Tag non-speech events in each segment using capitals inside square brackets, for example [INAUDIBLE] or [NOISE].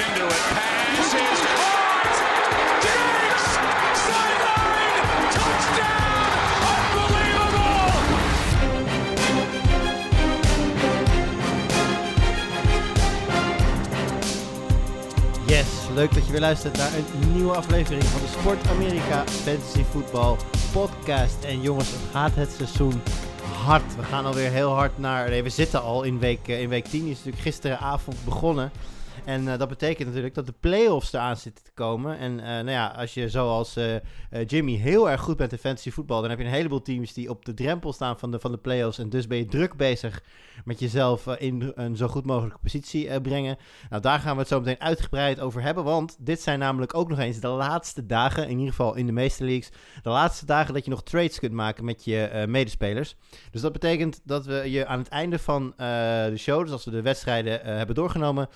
into it. Pass is caught. Diggs! Sideline! Touchdown! Unbelievable! Yes, leuk dat je weer luistert naar een nieuwe aflevering van de Sport Amerika Fantasy Football Podcast. En jongens, het gaat het seizoen hard. We gaan alweer heel hard naar. Nee, we zitten al in week, eh, in week 10. Die is natuurlijk gisteravond begonnen. En eh, dat betekent natuurlijk dat de playoffs eraan zitten te komen. En eh, nou ja, als je zoals eh, Jimmy heel erg goed bent in fantasy voetbal, dan heb je een heleboel teams die op de drempel staan van de, van de playoffs. En dus ben je druk bezig met jezelf in een zo goed mogelijke positie brengen. Nou, daar gaan we het zo meteen uitgebreid over hebben. Want dit zijn namelijk ook nog eens de laatste dagen, in ieder geval in de meeste leagues, de laatste dagen dat je nog trades kunt maken met je medespelers. Dus dat betekent dat we je aan het einde van de show, dus als we de wedstrijden hebben doorgenomen,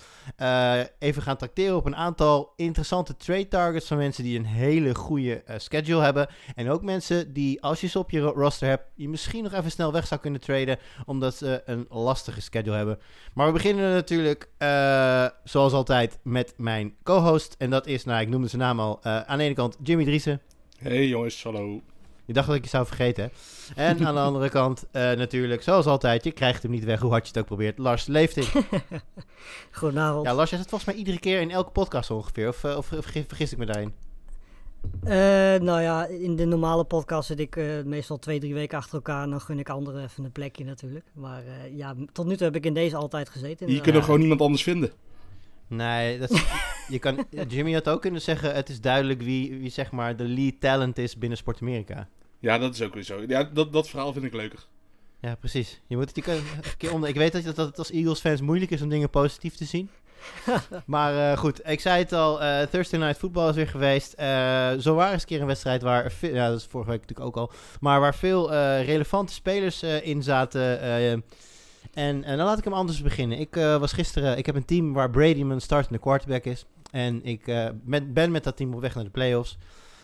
eh, even gaan tracteren op een aantal interessante trade targets van mensen die een hele goede eh, schedule hebben. En ook mensen die, als je ze op je ro- roster hebt, je misschien nog even snel weg zou kunnen traden, omdat ze een lastige schedule hebben. Maar we beginnen natuurlijk, eh, zoals altijd, met mijn co-host. En dat is, nou, ik noemde zijn naam al, aan de ene kant Jimmy Driessen. Hey jongens, hallo. Je dacht dat ik je zou vergeten. En aan de [LAUGHS] andere kant, eh, natuurlijk, zoals altijd, je krijgt hem niet weg, hoe hard je het ook probeert. Lars Leefting. [LAUGHS] Goedenavond. Ja, Lars, jij zit volgens mij iedere keer in elke podcast ongeveer. Of, eh, of, of vergis- ik me daarin? Eh, nou ja, in de normale podcast zit ik eh, meestal twee, drie weken achter elkaar. En dan gun ik anderen even een plekje natuurlijk. Maar eh, ja, tot nu toe heb ik in deze altijd gezeten. Hier En, kunnen eh, gewoon niemand anders vinden. Nee, dat is- [LAUGHS] je kan, Jimmy had ook kunnen zeggen, het is duidelijk wie, wie zeg maar de lead talent is binnen Sport Amerika. Ja, dat is ook weer zo. Ja, dat, dat verhaal vind ik leuker. Ja, precies. Je moet het je kan, een keer onder. Ik weet dat, dat het als Eagles fans moeilijk is om dingen positief te zien. [LAUGHS] maar eh, goed, ik zei het al, eh, Thursday Night Football is weer geweest. Eh, zo waar is een keer een wedstrijd waar, ve- ja, dat is vorige week natuurlijk ook al, maar waar veel eh, relevante spelers eh, in zaten. En, en dan laat ik hem anders beginnen. Ik eh, was gisteren, ik heb een team waar Brady mijn startende quarterback is. En ik eh, ben, met dat team op weg naar de playoffs.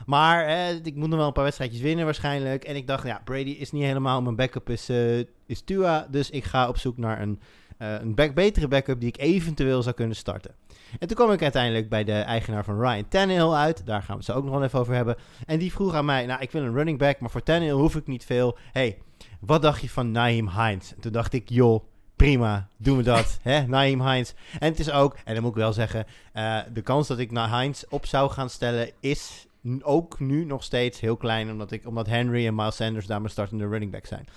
Maar eh, ik moet nog wel een paar wedstrijdjes winnen waarschijnlijk. En ik dacht, ja, Brady is niet helemaal mijn backup, is, eh, is Tua. Dus ik ga op zoek naar een, een back, betere backup die ik eventueel zou kunnen starten. En toen kwam ik uiteindelijk bij de eigenaar van Ryan Tannehill uit. Daar gaan we het zo ook nog wel even over hebben. En die vroeg aan mij, nou, ik wil een running back, maar voor Tannehill hoef ik niet veel. hey, wat dacht je van Naeem Hines? En toen dacht ik, joh, prima, doen we dat. [LAUGHS] hè? Naeem Hines. En het is ook, en dan moet ik wel zeggen, eh, de kans dat ik naar Hines op zou gaan stellen is ook nu nog steeds heel klein, omdat, ik, omdat Henry en Miles Sanders daar mijn startende running back zijn.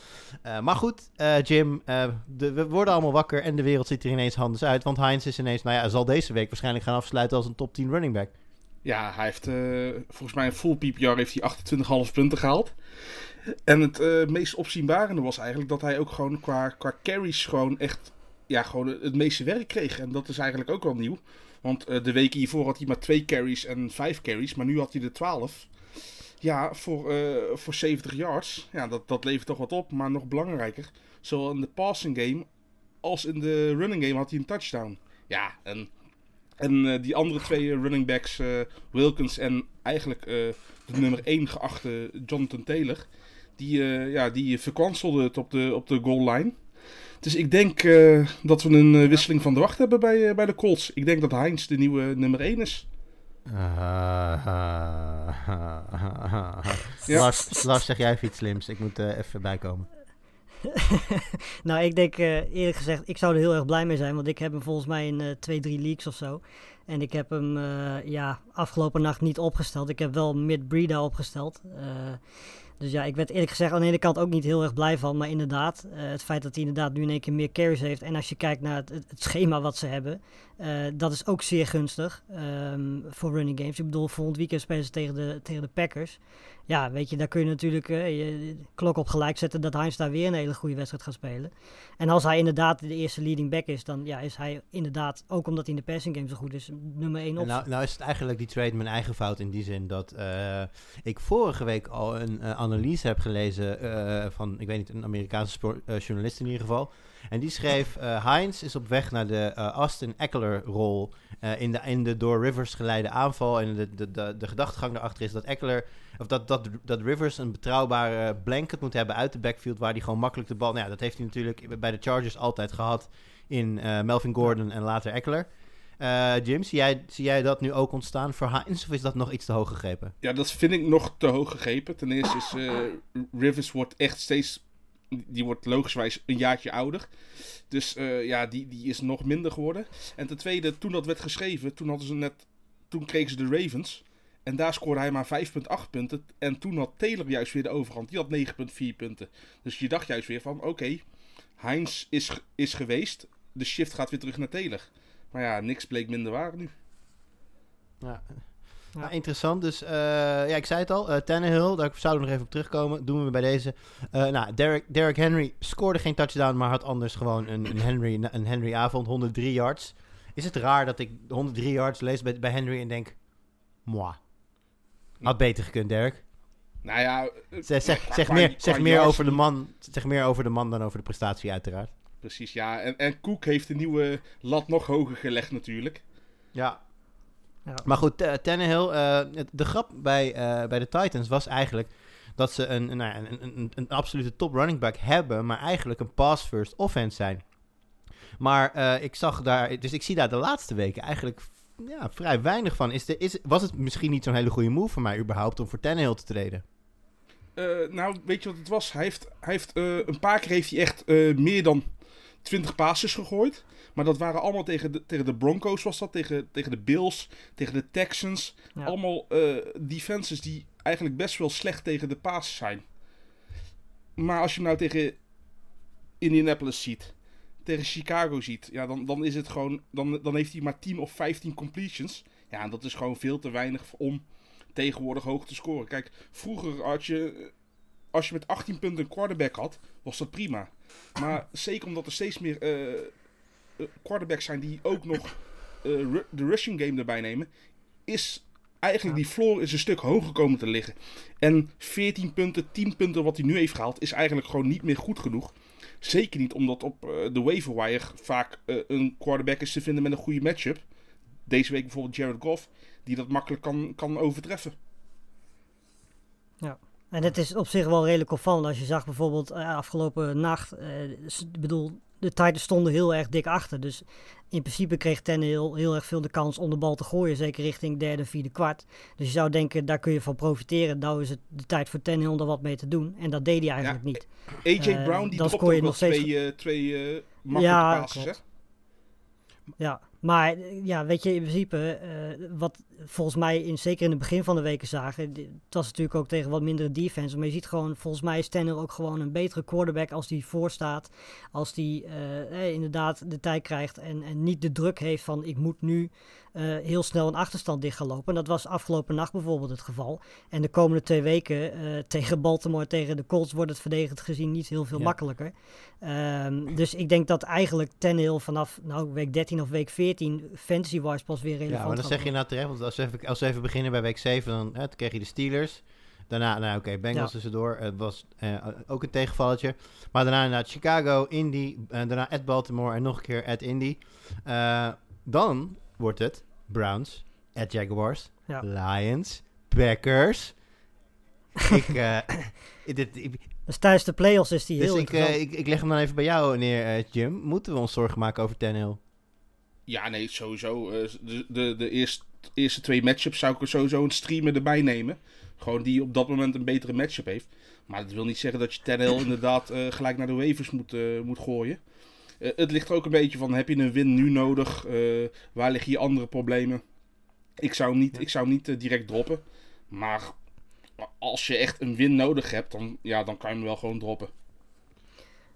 Eh, maar goed, eh, Jim, eh, de, we worden allemaal wakker en de wereld ziet er ineens anders uit, want Hines is ineens, nou ja, zal deze week waarschijnlijk gaan afsluiten als een top 10 running back. Ja, hij heeft eh, volgens mij een full PPR heeft hij 28,5 punten gehaald. En het eh, meest opzienbarende was eigenlijk dat hij ook gewoon qua, qua carries gewoon echt ja, gewoon het meeste werk kreeg. En dat is eigenlijk ook wel nieuw. Want eh, de weken hiervoor had hij maar twee carries en vijf carries. Maar nu had hij er 12. Ja, voor, eh, voor 70 yards. Ja, dat, dat levert toch wat op. Maar nog belangrijker. Zowel in de passing game als in de running game had hij een touchdown. Ja, en, en die andere twee running backs, Wilkins en eigenlijk de nummer 1 geachte Jonathan Taylor. Die, eh ja, die verkwanselden het op de, op de goal line. Dus ik denk eh, dat we een eh, wisseling van de wacht hebben bij, bij de Colts. Ik denk dat Heinz de nieuwe nummer 1 is. [LAUGHS] Ja. Lars, Lars, zeg jij even iets slims? Ik moet eh, even bijkomen. [LAUGHS] nou, ik denk eh, eerlijk gezegd, ik zou er heel erg blij mee zijn. Want ik heb hem volgens mij in eh, twee, drie leagues of zo. En ik heb hem eh, ja, afgelopen nacht niet opgesteld. Ik heb wel Mid Breda opgesteld. Dus ja, ik werd eerlijk gezegd aan de ene kant ook niet heel erg blij van. Maar inderdaad, eh, het feit dat hij inderdaad nu in één keer meer carries heeft. En als je kijkt naar het schema wat ze hebben. eh, dat is ook zeer gunstig ehm, voor running games. Ik bedoel, volgend weekend spelen ze tegen de, tegen de Packers. Ja, weet je, daar kun je natuurlijk eh, je klok op gelijk zetten dat Heinz daar weer een hele goede wedstrijd gaat spelen. En als hij inderdaad de eerste leading back is, dan ja, is hij inderdaad, ook omdat hij in de passing game zo goed is, nummer 1 En op. nou, nou is het eigenlijk die trade mijn eigen fout in die zin dat eh, ik vorige week al een eh, analyse heb gelezen van, ik weet niet, een Amerikaanse spor- eh, journalist in ieder geval. En die schreef, eh Heinz is op weg naar de eh, Austin Eckler-rol eh, in, de, door Rivers geleide aanval. En de, de, de, gedachtegang daarachter is dat Eckler, of dat, dat, dat Rivers een betrouwbare blanket moet hebben uit de backfield, waar hij gewoon makkelijk de bal... Nou ja, dat heeft hij natuurlijk bij de Chargers altijd gehad in Melvin Gordon en later Eckler. Eh, Jim, zie jij, zie jij dat nu ook ontstaan voor Heinz? Of is dat nog iets te hoog gegrepen? Ja, dat vind ik nog te hoog gegrepen. Ten eerste is Rivers wordt echt steeds... Die wordt logischwijs een jaartje ouder. Dus eh, ja, die, die is nog minder geworden. En ten tweede, toen dat werd geschreven, toen hadden ze net... Toen kregen ze de Ravens. En daar scoorde hij maar 5,8 punten. En toen had Taylor juist weer de overhand. Die had 9,4 punten. Dus je dacht juist weer van, oké, Heinz is, is geweest. De shift gaat weer terug naar Taylor. Maar ja, niks bleek minder waar nu. Ja. Ja. Nou, interessant. Dus eh, ja, ik zei het al. eh Tannehill, daar zouden we nog even op terugkomen. Doen we bij deze. Eh, nou, Derek, Derek Henry scoorde geen touchdown, maar had anders gewoon een, een Henry, een Henry avond, 103 yards. Is het raar dat ik 103 yards lees bij, bij Henry en denk, moi. Had beter gekund, Derek. Nou ja, Zeg, zeg, zeg qua- meer, qua zeg, meer over de man, zeg meer over de man dan over de prestatie, uiteraard. Precies, ja. En, en Cook heeft de nieuwe lat nog hoger gelegd natuurlijk. Ja. Ja. Maar goed, uh, Tannehill, eh, de grap bij, eh, bij de Titans was eigenlijk dat ze een, een, nou ja, een, een, een absolute top running back hebben, maar eigenlijk een pass-first offense zijn. Maar eh, ik zag daar, dus ik zie daar de laatste weken eigenlijk ja, vrij weinig van. Is de, is, was het misschien niet zo'n hele goede move voor mij überhaupt om voor Tannehill te treden? Eh, nou, weet je wat het was? Hij heeft, hij heeft eh, een paar keer heeft hij echt eh, meer dan 20 passes gegooid. Maar dat waren allemaal tegen de, tegen de Broncos, was dat? Tegen, tegen de Bills, tegen de Texans. Ja. Allemaal eh, defenses die eigenlijk best wel slecht tegen de passes zijn. Maar als je hem nou tegen Indianapolis ziet, tegen Chicago ziet, ja, dan, dan is het gewoon. Dan, dan heeft hij maar 10 of 15 completions. Ja, en dat is gewoon veel te weinig om tegenwoordig hoog te scoren. Kijk, vroeger had je, als je met 18 punten een quarterback had, was dat prima. Maar [CLEARS THROAT] zeker omdat er steeds meer eh, eh, quarterbacks zijn die ook nog eh, ru- de rushing game erbij nemen, is eigenlijk die floor is een stuk hoger komen te liggen. En 14 punten, 10 punten wat hij nu heeft gehaald, is eigenlijk gewoon niet meer goed genoeg. Zeker niet omdat op de waiver wire vaak een quarterback is te vinden met een goede matchup. Deze week bijvoorbeeld Jared Goff, die dat makkelijk kan, kan overtreffen. En het is op zich wel redelijk opvallend als je zag bijvoorbeeld eh, afgelopen nacht, eh, ik bedoel, de Titans stonden heel erg dik achter. Dus in principe kreeg Tannehill heel erg veel de kans om de bal te gooien, zeker richting derde, vierde kwart. Dus je zou denken, daar kun je van profiteren. Nou is het de tijd voor Tannehill om daar wat mee te doen. En dat deed hij eigenlijk niet. AJ Eh, Brown die dan je nog steeds- twee, eh, twee eh, makkelijke Ja, passes, hè? Ja, maar eh, ja, weet je, in principe, eh, wat volgens mij in, zeker in het begin van de weken zagen, het was natuurlijk ook tegen wat mindere defense, maar je ziet gewoon, volgens mij is Tanner ook gewoon een betere quarterback als die voor staat, als die eh, inderdaad de tijd krijgt en, en niet de druk heeft van ik moet nu eh, heel snel een achterstand dicht gaan lopen. En dat was afgelopen nacht bijvoorbeeld het geval. En de komende twee weken eh, tegen Baltimore, tegen de Colts wordt het verdedigend gezien niet heel veel Ja. makkelijker. Ehm, dus ik denk dat eigenlijk Tannehill vanaf nou, week 13 of week 14 fantasy-wise pas weer relevant Ja, maar dan zeg je nou terecht, want als we even, als we even beginnen bij week 7, dan, hè, dan kreeg je de Steelers. Daarna, nou oké, Bengals Ja. tussendoor. Het was eh, ook een tegenvalletje. Maar daarna inderdaad Chicago, Indy, en daarna at Baltimore en nog een keer at Indy. Eh, dan wordt het Browns, at Jaguars, Ja. Lions, Packers. [LAUGHS] ik, eh, dit, ik, Dus tijdens de playoffs is die dus heel ik, eh, ik, ik leg hem dan even bij jou neer, eh, Jim. Moeten we ons zorgen maken over Tannehill? Ja, nee, sowieso. eh, de de, de eerste, eerste twee matchups zou ik er sowieso een streamer erbij nemen. Gewoon die op dat moment een betere matchup heeft. Maar dat wil niet zeggen dat je Tannehill [LAUGHS] inderdaad eh, gelijk naar de waivers moet, moet gooien. Eh, het ligt er ook een beetje van, heb je een win nu nodig? Eh, waar liggen je andere problemen? Ik zou hem niet, ik zou hem niet eh, direct droppen. Maar als je echt een win nodig hebt, dan, ja, dan kan je hem wel gewoon droppen.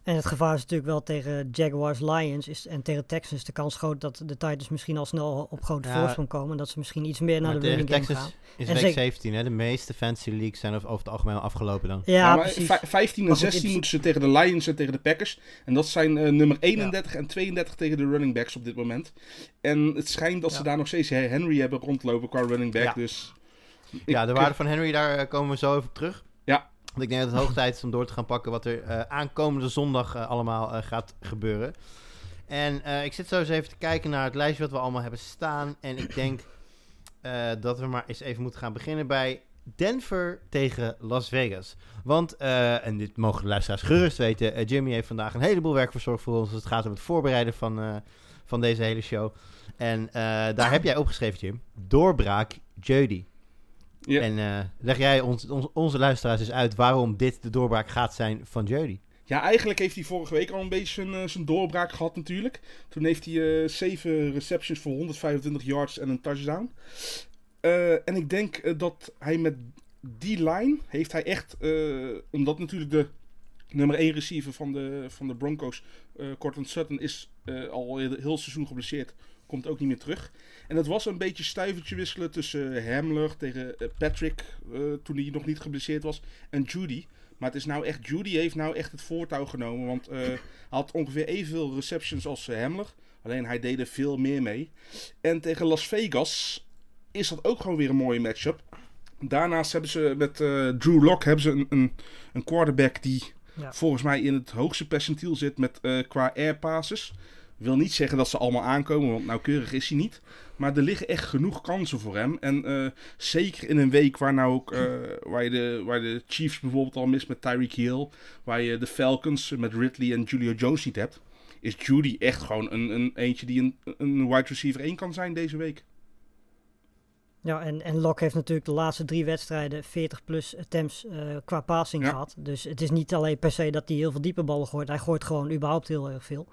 En het gevaar is natuurlijk wel tegen Jaguars, Lions is, en tegen Texans de kans groot dat de Titans misschien al snel op grote Ja. voorsprong komen. En dat ze misschien iets meer naar de running game Texas gaan. is En week zeker- 17, hè? De meeste fantasy leagues zijn over, het algemeen al afgelopen dan. Ja, Ja, maar precies. vij- 15 en Maar goed, in 16 principe- moeten ze tegen de Lions en tegen de Packers. En dat zijn eh, nummer 31 en 32 tegen de running backs op dit moment. En het schijnt dat ze daar nog steeds Henry hebben rondlopen qua running back. Ja. Dus ja, de waarde van Henry, daar eh, komen we zo even op terug. Want ik denk dat het hoog tijd is om door te gaan pakken wat er eh, aankomende zondag eh, allemaal eh, gaat gebeuren. En ik zit zo eens even te kijken naar het lijstje wat we allemaal hebben staan. En ik denk dat we maar eens even moeten gaan beginnen bij Denver tegen Las Vegas. Want, en dit mogen de luisteraars gerust weten, Jimmy heeft vandaag een heleboel werk verzorgd voor ons. als Het gaat om het voorbereiden van, van deze hele show. En daar heb jij opgeschreven, Jim. Doorbraak Judy. Ja. En eh, leg jij ons, ons- onze luisteraars eens uit waarom dit de doorbraak gaat zijn van Judy. Ja, eigenlijk heeft hij vorige week al een beetje zijn, eh, zijn doorbraak gehad natuurlijk. Toen heeft hij eh 7 receptions voor 125 yards en een touchdown. En ik denk dat hij met die line heeft hij echt, omdat natuurlijk de nummer 1 receiver van de, van de Broncos, Cortland Sutton, is al heel, heel seizoen geblesseerd. Komt ook niet meer terug. En het was een beetje stuivertje wisselen tussen Hamler tegen eh, Patrick, eh, toen hij nog niet geblesseerd was, en Judy. Maar het is nou echt, Judy heeft nou echt het voortouw genomen. Want eh, hij had ongeveer evenveel receptions als Hamler. Alleen hij deed er veel meer mee. En tegen Las Vegas is dat ook gewoon weer een mooie matchup. Daarnaast hebben ze met Drew Lock hebben ze een, een, een quarterback die Ja. volgens mij in het hoogste percentiel zit met, qua air passes. Wil niet zeggen dat ze allemaal aankomen, want nauwkeurig is hij niet. Maar er liggen echt genoeg kansen voor hem. En eh, zeker in een week waar, nou ook, eh, waar, je de, waar de Chiefs bijvoorbeeld al mist met Tyreek Hill. Waar je de Falcons met Ridley en Julio Jones niet hebt. Is Judy echt gewoon een, een eentje die een, een wide receiver 1 kan zijn deze week. Ja, en, en Locke heeft natuurlijk de laatste drie wedstrijden 40 plus attempts eh, qua passing Ja. gehad. Dus het is niet alleen per se dat hij heel veel diepe ballen gooit. Hij gooit gewoon überhaupt heel erg veel.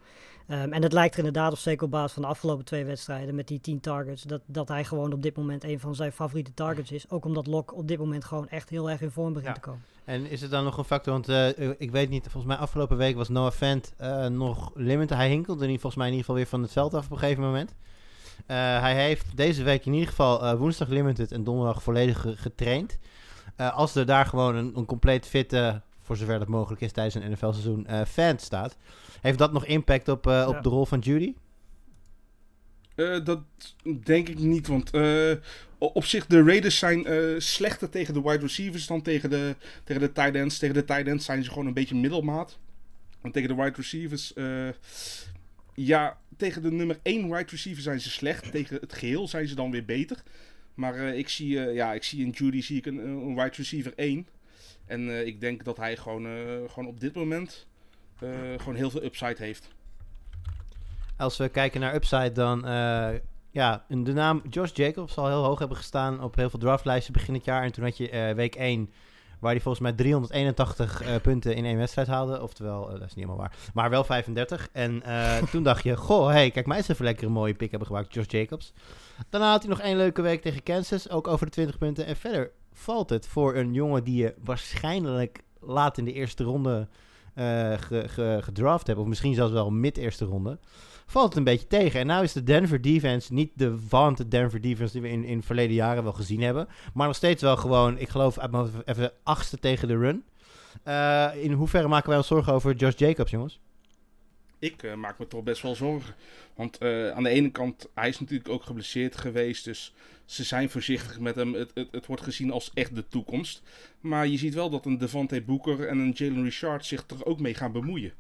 Ehm, en het lijkt er inderdaad op, zeker op basis van de afgelopen twee wedstrijden met die 10 targets, dat, dat hij gewoon op dit moment een van zijn favoriete targets is. Ook omdat Locke op dit moment gewoon echt heel erg in vorm begint Ja. te komen. En is het dan nog een factor? Want eh, ik weet niet, volgens mij afgelopen week was Noah Fant eh, nog limited. Hij hinkelde niet volgens mij in ieder geval weer van het veld af op een gegeven moment. Eh, hij heeft deze week in ieder geval woensdag limited en donderdag volledig ge- getraind. Als er daar gewoon een, een compleet fitte, voor zover dat mogelijk is tijdens een NFL-seizoen, Fant staat. Heeft dat nog impact op, eh, op Ja. de rol van Judy? Eh, dat denk ik niet, want eh, op zich de Raiders zijn eh, slechter tegen de wide receivers dan tegen de, tegen de tight ends. Tegen de tight ends zijn ze gewoon een beetje middelmaat. En tegen de wide receivers, eh, ja, tegen de nummer 1 wide receiver zijn ze slecht. Tegen het geheel zijn ze dan weer beter. Maar eh, ik, zie, eh, ja, ik zie in Judy zie ik een, een wide receiver 1. En eh, ik denk dat hij gewoon, eh, gewoon op dit moment gewoon heel veel upside heeft. Als we kijken naar upside, dan eh, ja, de naam Josh Jacobs zal heel hoog hebben gestaan op heel veel draftlijsten begin het jaar. En toen had je eh, week 1, waar hij volgens mij 381 eh, punten in één wedstrijd haalde. Oftewel, eh, dat is niet helemaal waar, maar wel 35. En eh, [LAUGHS] toen dacht je, goh, hey, kijk mij eens even lekker een mooie pick hebben gemaakt, Josh Jacobs. Daarna had hij nog één leuke week tegen Kansas, ook over de 20 punten. En verder valt het voor een jongen die je waarschijnlijk laat in de eerste ronde eh, ge- gedraft hebt. Of misschien zelfs wel mid-eerste ronde valt het een beetje tegen. En nou is de Denver defense niet de wanted Denver defense die we in, in verleden jaren wel gezien hebben. Maar nog steeds wel gewoon, ik geloof even achtste tegen de run. Eh, in hoeverre maken wij ons zorgen over Josh Jacobs, jongens? Ik eh, maak me toch best wel zorgen. Want eh, aan de ene kant, hij is natuurlijk ook geblesseerd geweest. Dus ze zijn voorzichtig met hem. Het, het, het wordt gezien als echt de toekomst. Maar je ziet wel dat een Devante Booker en een Jalen Richard zich er ook mee gaan bemoeien.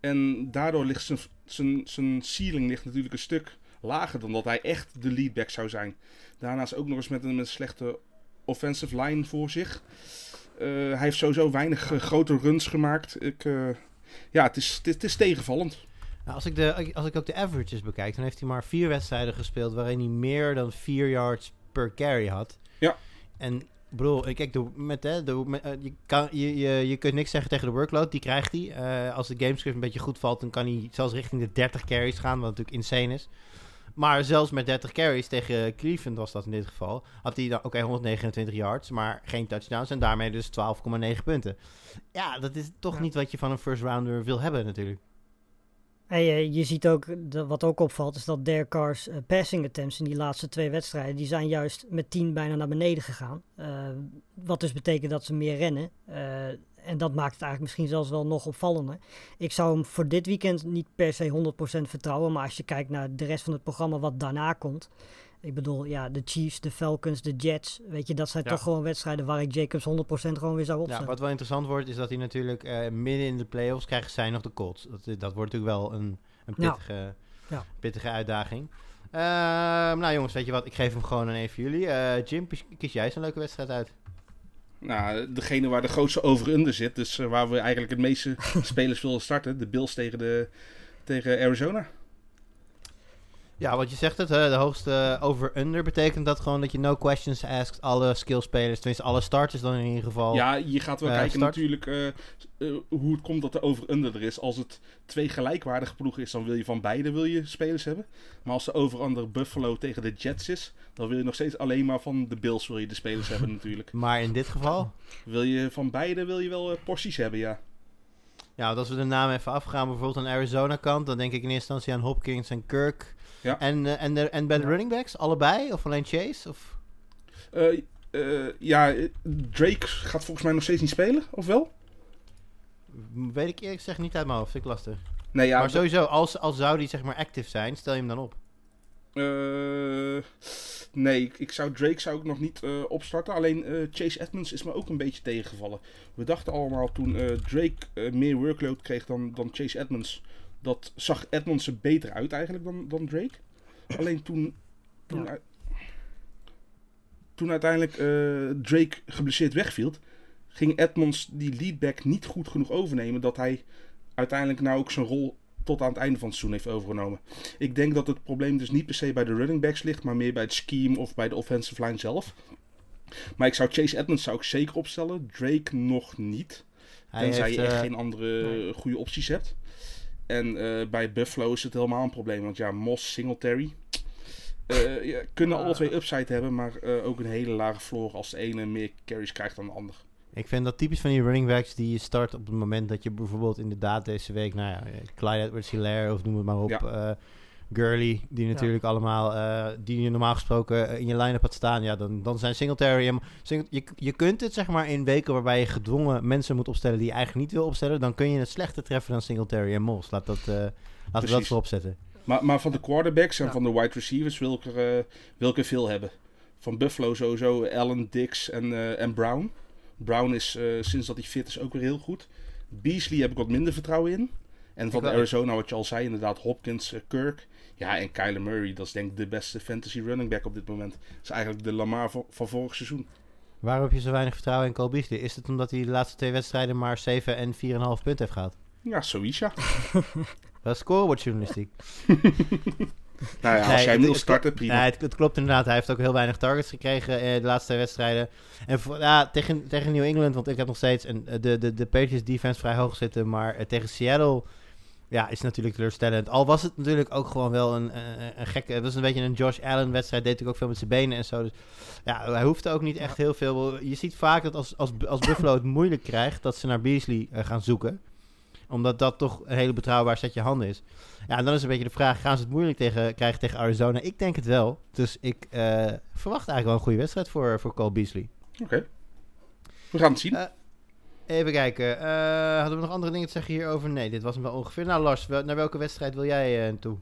En daardoor ligt zijn, zijn, zijn ceiling ligt natuurlijk een stuk lager dan dat hij echt de leadback zou zijn. Daarnaast ook nog eens met een, met slechte offensive line voor zich. Eh, hij heeft sowieso weinig grote runs gemaakt. Ik, ja, het, is- het is tegenvallend. Nou, als, ik de, als ik ook de averages bekijk, dan heeft hij maar vier wedstrijden gespeeld waarin hij meer dan vier yards per carry had. Ja. En bro, kijk, de, met, hè, de, met, eh, je, kan, je, je, je kunt niks zeggen tegen de workload, die krijgt hij. Eh, als de gamescript een beetje goed valt, dan kan hij zelfs richting de 30 carries gaan, wat natuurlijk insane is. Maar zelfs met 30 carries tegen Cleveland was dat in dit geval. Had hij dan, oké, 129 yards, maar geen touchdowns. En daarmee dus 12,9 punten. Ja, dat is toch Ja. niet wat je van een first rounder wil hebben natuurlijk. Je, ziet ook, wat ook opvalt, is dat Derek Carr's eh, passing attempts in die laatste twee wedstrijden, die zijn juist met 10 bijna naar beneden gegaan. Eh, wat dus betekent dat ze meer rennen. Eh, en dat maakt het eigenlijk misschien zelfs wel nog opvallender. Ik zou hem voor dit weekend niet per se 100% vertrouwen, maar als je kijkt naar de rest van het programma wat daarna komt. Ik bedoel, ja, de Chiefs, de Falcons, de Jets, weet je, dat zijn Ja. toch gewoon wedstrijden waar ik Jacobs 100% gewoon weer zou Ja, opstellen. wat wel interessant wordt, is dat hij natuurlijk eh, midden in de playoffs krijgen zij nog de Colts. Dat, dat wordt natuurlijk wel een, een Ja. pittige, Ja. pittige uitdaging. Ehm, nou jongens, weet je wat? Ik geef hem gewoon aan een van jullie. Eh, Jim, kies- jij eens een leuke wedstrijd uit? Nou, degene waar de grootste over-under zit. Dus eh, waar we eigenlijk het meeste [LAUGHS] spelers willen starten. De Bills tegen, de, tegen Arizona. Ja, wat je zegt het, hè, de hoogste over-under betekent dat gewoon dat je no questions asked alle skillspelers, tenminste alle starters dan in ieder geval. Ja, je gaat wel Eh, kijken start. natuurlijk eh, eh, hoe het komt dat de over-under er is. Als het twee gelijkwaardige ploegen is, dan wil je van beide wil je spelers hebben. Maar als de over-under Buffalo tegen de Jets is, dan wil je nog steeds alleen maar van de Bills wil je de spelers hebben natuurlijk. [LAUGHS] Maar in dit geval, Wil je van beide wil je wel porties hebben, ja. ja, want als we de naam even afgaan, bijvoorbeeld aan Arizona kant, dan denk ik in eerste instantie aan Hopkins en Kirk. Ja. En, eh, en, de, en bij de Ja. running backs, allebei? Of alleen Chase? Of... Eh, eh, ja, Drake gaat volgens mij nog steeds niet spelen, of wel? Weet ik eerlijk gezegd niet uit mijn hoofd, vind ik lastig. Nee, ja. maar sowieso, als, als zou die zeg maar active zijn, stel je hem dan op. Eh, nee, ik, zou Drake zou ik nog niet eh, opstarten. Alleen eh, Chase Edmonds is me ook een beetje tegengevallen. We dachten allemaal toen eh, Drake meer workload kreeg dan, dan Chase Edmonds. Dat zag Edmonds er beter uit eigenlijk dan, dan Drake. Alleen toen, toen, Ja. u- toen uiteindelijk eh, Drake geblesseerd wegviel, ging Edmonds die leadback niet goed genoeg overnemen. Dat hij uiteindelijk nou ook zijn rol tot aan het einde van het seizoen heeft overgenomen. Ik denk dat het probleem dus niet per se bij de running backs ligt, maar meer bij het scheme of bij de offensive line zelf. Maar ik zou Chase Edmonds zou ik zeker opstellen, Drake nog niet. Hij Tenzij heeft, je echt eh, geen andere nee. goede opties hebt. En eh, bij Buffalo is het helemaal een probleem, want ja, Moss, Singletary... eh, ja, kunnen alle Ah. twee upside hebben, maar eh, ook een hele lage floor als de ene meer carries krijgt dan de ander. Ik vind dat typisch van die running backs die je start op het moment dat je bijvoorbeeld inderdaad deze week, nou ja, Clyde Edwards Hilaire of noem het maar op, Ja. Gurley, die natuurlijk allemaal, eh, die je normaal gesproken eh, in je line-up had staan, ja, dan, dan zijn Singletary, en Sing- je, je kunt het zeg maar in weken waarbij je gedwongen mensen moet opstellen die je eigenlijk niet wil opstellen, dan kun je het slechter treffen dan Singletary en Moss. Laat dat, eh laten we dat voorop zetten. Maar, maar van de quarterbacks en Ja. van de wide receivers wil ik, er, wil ik er veel hebben. Van Buffalo sowieso Allen, Dix en, eh, en Brown. Brown is eh, sinds dat hij fit is ook weer heel goed. Beasley heb ik wat minder vertrouwen in. En van de. Arizona, wat je al zei, inderdaad Hopkins, Kirk. Ja, en Kyler Murray, dat is denk ik de beste fantasy running back op dit moment. Dat is eigenlijk de Lamar van, vorig seizoen. Waarom heb je zo weinig vertrouwen in Cole Beasley? Is het omdat hij de laatste twee wedstrijden maar 7 en 4,5 punten heeft gehad? Ja, zoiets ja. [LAUGHS] Dat is scoreboardjournalistiek. [LAUGHS] Nou ja, als Nee, jij hem wil starten, prima. Nee, het, het klopt inderdaad. Hij heeft ook heel weinig targets gekregen eh, de laatste twee wedstrijden. En voor, ja, tegen, tegen New England, want ik heb nog steeds een, eh, de, de, de Patriots defense vrij hoog zitten. Maar eh, tegen Seattle ja, is natuurlijk teleurstellend. Al was het natuurlijk ook gewoon wel een, een gekke... Het was een beetje een Josh Allen wedstrijd. Deed natuurlijk ook veel met zijn benen en zo. Dus ja, hij hoefde ook niet echt heel veel... Je ziet vaak dat als, als, als Buffalo het moeilijk krijgt, dat ze naar Beasley eh, gaan zoeken omdat dat toch een hele betrouwbaar setje handen is. Ja, en dan is een beetje de vraag: gaan ze het moeilijk tegen, krijgen tegen Arizona? Ik denk het wel. Dus ik eh, verwacht eigenlijk wel een goede wedstrijd voor, voor Cole Beasley. Oké. We gaan het zien. Eh, Even kijken. eh, hadden we nog andere dingen te zeggen hierover? Nee, dit was hem wel ongeveer. Nou, Lars, wel- naar welke wedstrijd wil jij eh, toe?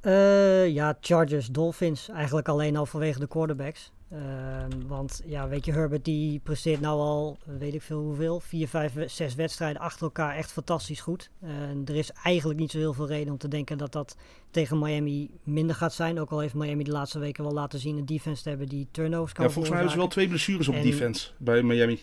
Eh, ja, Chargers, Dolphins. Eigenlijk alleen al vanwege de quarterbacks. Ehm, want ja, weet je, Herbert die presteert nou al, weet ik veel hoeveel, vier, vijf, zes wedstrijden achter elkaar echt fantastisch goed. En er is eigenlijk niet zo heel veel reden om te denken dat dat tegen Miami minder gaat zijn. Ook al heeft Miami de laatste weken wel laten zien een defense te hebben die turnovers kan ja, volgens mij hebben ze wel twee blessures op En- defense bij Miami.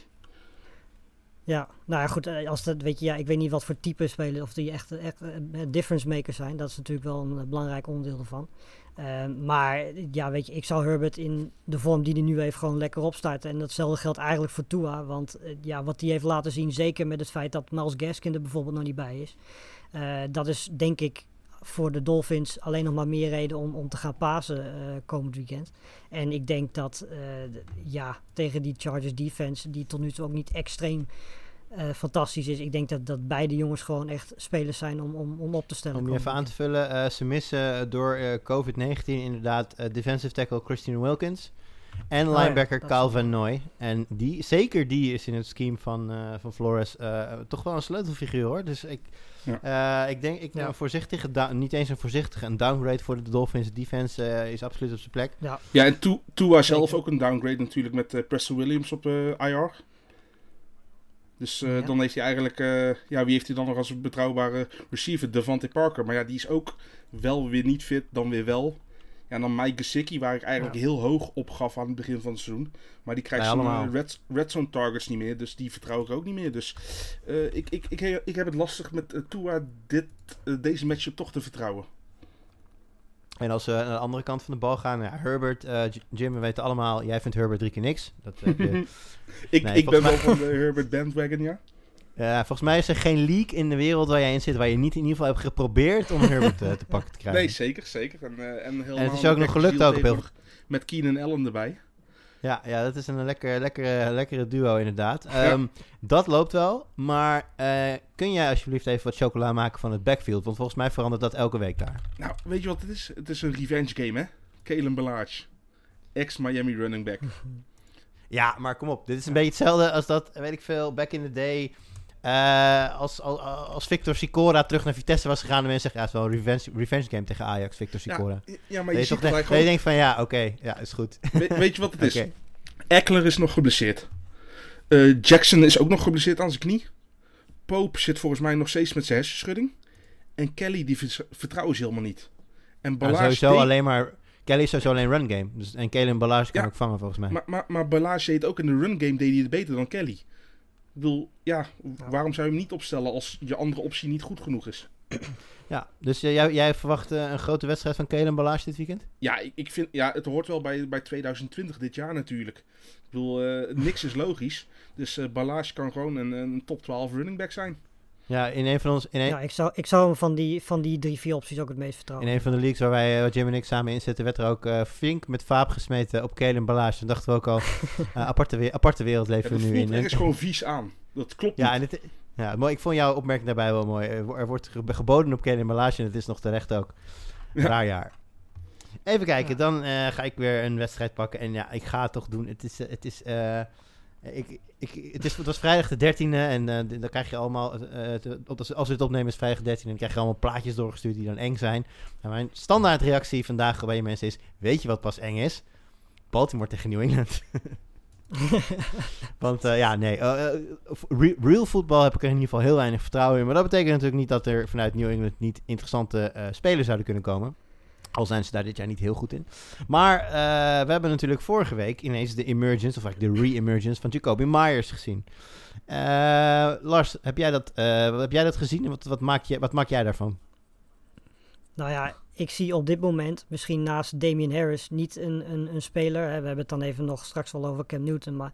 Ja, nou ja, goed, eh, als dat, weet je, ja, ik weet niet wat voor type spelen, of die echt, echt eh, difference makers zijn. Dat is natuurlijk wel een eh, belangrijk onderdeel ervan. Eh, maar ja, weet je, ik zou Herbert in de vorm die hij nu heeft gewoon lekker opstarten. En datzelfde geldt eigenlijk voor Tua, want ja, wat hij heeft laten zien, zeker met het feit dat Miles Gaskin er bijvoorbeeld nog niet bij is. dat is denk ik voor de Dolphins alleen nog maar meer reden om, om te gaan pasen komend weekend. En ik denk dat ja, tegen die Chargers defense, die tot nu toe ook niet extreem eh, fantastisch is. Ik denk dat, dat beide jongens gewoon echt spelers zijn om, om, om op te stellen. Om je even aan te vullen, eh, ze missen eh, door eh, COVID-19 inderdaad eh, defensive tackle Christian Wilkins en Oh ja, linebacker Kyle wel- Van Noy. En die, zeker die is in het scheme van, eh, van Flores eh, toch wel een sleutelfiguur hoor. Dus ik, eh, ik denk, ik Ja. een voorzichtige, niet eens een voorzichtige, een downgrade voor de Dolphins defense is absoluut op zijn plek. Ja, Ja, en Tu- Tua zelf ook een downgrade natuurlijk met Preston Williams op eh, IR. Dus eh, Ja. dan heeft hij eigenlijk... eh, ja, wie heeft hij dan nog als een betrouwbare receiver? Devante Parker. Maar ja, die is ook wel weer niet fit, dan weer wel. Ja, en dan Mike Gesicki, waar ik eigenlijk Ja. heel hoog op gaf aan het begin van het seizoen. Maar die krijgt zijn eh, red, red zone targets niet meer, dus die vertrouw ik ook niet meer. Dus ik, ik, ik, ik heb het lastig met Tua dit, deze matchup toch te vertrouwen. En als we naar de andere kant van de bal gaan, ja, Herbert, eh, Jim, we weten allemaal, jij vindt Herbert drie keer niks. Dat heb je [LAUGHS] Ik, Nee, ik ben wel van de Herbert bandwagon, ja. Ja, volgens mij is er geen league in de wereld waar jij in zit waar je niet in ieder geval hebt geprobeerd om Herbert eh, te pakken te [LAUGHS] krijgen. Nee, zeker, zeker. En, eh en, helemaal En het is met ook nog gelukt ook op heel Met Keenan Allen erbij. Ja, ja, dat is een lekker, lekkere, lekkere duo inderdaad. Ehm, Dat loopt wel, maar eh, kun jij alsjeblieft even wat chocola maken van het backfield? Want volgens mij verandert dat elke week daar. Nou, weet je wat het is? Het is een revenge game, hè? Kalen Ballage. Ex-Miami running back. [LAUGHS] Ja, maar kom op. Dit is een beetje hetzelfde als dat, weet ik veel, back in the day. Eh, als, als, als Victor Sicora terug naar Vitesse was gegaan, en mensen zeggen, ja, het is wel een revenge, revenge game tegen Ajax, Victor Sicora. Ja, ja, maar je je, ziet toch dat je gewoon... denkt van, ja, oké, ja, is goed. We- weet je wat het is? [LAUGHS] Eckler is nog geblesseerd. Eh, Jackson is ook nog geblesseerd aan zijn knie. Pope zit volgens mij nog steeds met zijn hersenschudding. En Kelly, die vertrouwen ze helemaal niet. En Ballage sowieso deed- alleen maar, Kelly is sowieso alleen run game. Dus, en Kalen Ballage kan Ja. ook vangen volgens mij. Maar, maar, maar Ballage deed ook in de run game deed hij het beter dan Kelly. Ik bedoel, ja, waarom zou je hem niet opstellen als je andere optie niet goed genoeg is? Ja, dus eh, jij, jij verwacht eh, een grote wedstrijd van Kalen Ballage dit weekend? Ja, ik, vind, ja, het hoort wel bij, bij 2020 dit jaar natuurlijk. Ik bedoel, eh, niks is logisch. Dus eh Ballage kan gewoon een, een top 12 running back zijn. Ja, in een van ons, in een, Ja, ik zou, ik zou hem van die, van die drie, vier opties ook het meest vertrouwen. In een van de leagues waar wij, eh, waar Jim en ik samen in zitten, werd er ook eh, flink met vaap gesmeten op Kalen Ballage. Toen dachten we ook al, [LAUGHS] eh, aparte, we- aparte wereld Ja, leven dat we nu voelt in. hè. ergens gewoon vies aan. Dat klopt Ja, niet. en het, ja, mooi. Ik vond jouw opmerking daarbij wel mooi. Er wo- wordt ge- geboden op Kalen Ballage en het is nog terecht ook. Ja. Raar jaar. Even kijken, Ja. dan eh, ga ik weer een wedstrijd pakken. En ja, ik ga het toch doen. Het is, het is, eh, ik, ik, het, is het was vrijdag de 13e en eh, dan krijg je allemaal, eh, als, we het opnemen is vrijdag de 13e, dan krijg je allemaal plaatjes doorgestuurd die dan eng zijn. Nou, mijn standaard reactie vandaag bij je mensen is, weet je wat pas eng is? Baltimore tegen New England. [LAUGHS] Want eh, ja, nee, re- real voetbal heb ik er in ieder geval heel weinig vertrouwen in. Maar dat betekent natuurlijk niet dat er vanuit New England niet interessante spelers zouden kunnen komen. Al zijn ze daar dit jaar niet heel goed in. Maar eh, we hebben natuurlijk vorige week ineens de emergence, of eigenlijk de re-emergence van Jacoby Myers gezien. Eh, Lars, heb jij dat, eh, heb jij dat gezien en wat, wat, maak je, wat maak jij daarvan? Nou ja, ik zie op dit moment misschien naast Damian Harris niet een, een, een speler. We hebben het dan even nog straks wel over Cam Newton. Maar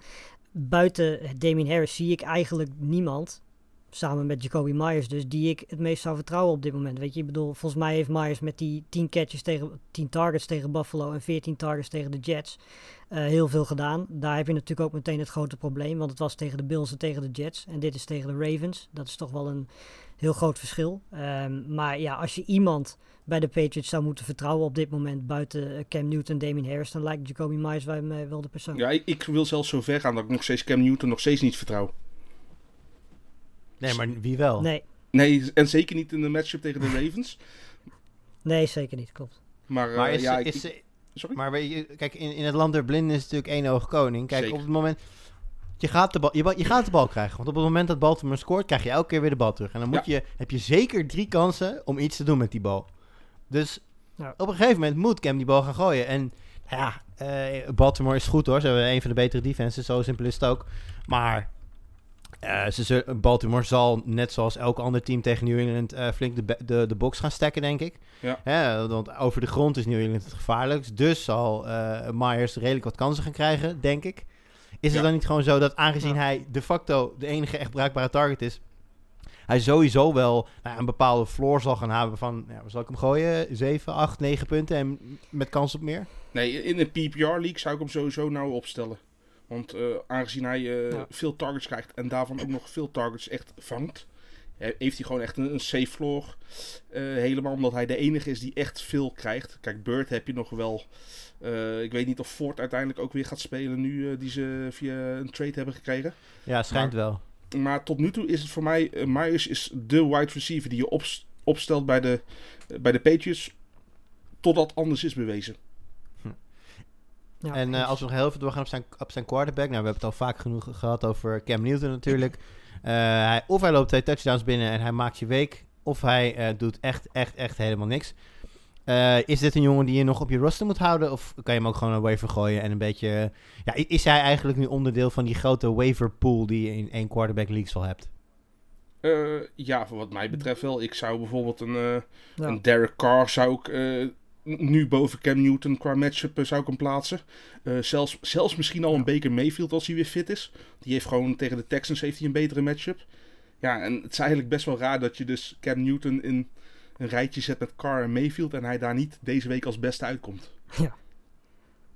buiten Damian Harris zie ik eigenlijk niemand. Samen met Jacoby Myers dus, die ik het meest zou vertrouwen op dit moment. Weet je, ik bedoel, volgens mij heeft Myers met die 10 catches tegen 10 targets tegen Buffalo en 14 targets tegen de Jets eh, heel veel gedaan. Daar heb je natuurlijk ook meteen het grote probleem, want het was tegen de Bills en tegen de Jets en dit is tegen de Ravens. Dat is toch wel een heel groot verschil. Ehm, maar ja, als je iemand bij de Patriots zou moeten vertrouwen op dit moment buiten eh, Cam Newton en Damien Harris, dan lijkt Jacoby Myers bij mij wel de persoon. Ja, ik, ik wil zelfs zo ver gaan dat ik nog steeds Cam Newton nog steeds niet vertrouw. Nee, maar wie wel? Nee, Nee, en zeker niet in de matchup tegen de Ravens. nee, zeker niet, klopt. Maar, eh, Maar is, ja, ik, is, ik- sorry? Maar weet je, kijk, in, in het land der blinden is natuurlijk één oog koning. Kijk, Zeker. op het moment... Je gaat, de bal, je, gaat de bal krijgen. Want op het moment dat Baltimore scoort, krijg je elke keer weer de bal terug. En dan moet je, heb je zeker drie kansen om iets te doen met die bal. Dus Ja. op een gegeven moment moet Cam die bal gaan gooien. En ja, eh, Baltimore is goed hoor. Ze hebben een van de betere defenses, zo simpel is het ook. Maar eh, ze Baltimore zal, net zoals elk ander team tegen New England, eh, flink de, de, de box gaan stacken, denk ik. Ja. Want over de grond is New England het gevaarlijkst. Dus zal eh, Myers redelijk wat kansen gaan krijgen, denk ik. Is het dan niet gewoon zo dat aangezien Ja. hij de facto de enige echt bruikbare target is, hij sowieso wel nou een bepaalde floor zal gaan hebben van, ja, zal ik hem gooien? 7, 8, 9 punten en met kans op meer? Nee, in een PPR-league zou ik hem sowieso nou opstellen. Want eh, aangezien hij eh, Ja. veel targets krijgt en daarvan ook nog veel targets echt vangt, he- heeft hij gewoon echt een, een safe floor. Eh, helemaal omdat hij de enige is die echt veel krijgt. Kijk, Bird heb je nog wel. Eh, ik weet niet of Ford uiteindelijk ook weer gaat spelen nu die ze via een trade hebben gekregen. Ja, schijnt wel. Maar tot nu toe is het voor mij, Myers is de wide receiver die je ops- opstelt bij de, bij de Patriots. Totdat anders is bewezen. Ja, en eh, als we nog heel even doorgaan op zijn, op zijn quarterback. Nou, we hebben het al vaak genoeg gehad over Cam Newton natuurlijk. Eh, hij, of hij loopt twee touchdowns binnen en hij maakt je week. Of hij eh, doet echt, echt, echt helemaal niks. Eh, is dit een jongen die je nog op je roster moet houden? Of kan je hem ook gewoon een waiver gooien en een beetje... Ja, is hij eigenlijk nu onderdeel van die grote waiver pool die je in één quarterback league al hebt? Eh, ja, voor wat mij betreft wel. Ik zou bijvoorbeeld een, eh, Ja. een Derek Carr zou ik, eh, nu boven Cam Newton qua matchup zou ik hem plaatsen. zelfs, zelfs misschien al een Baker Mayfield als hij weer fit is. Die heeft gewoon tegen de Texans heeft hij een betere matchup. Ja, en het is eigenlijk best wel raar dat je dus Cam Newton in een rijtje zet met Carr en Mayfield en hij daar niet deze week als beste uitkomt. Ja.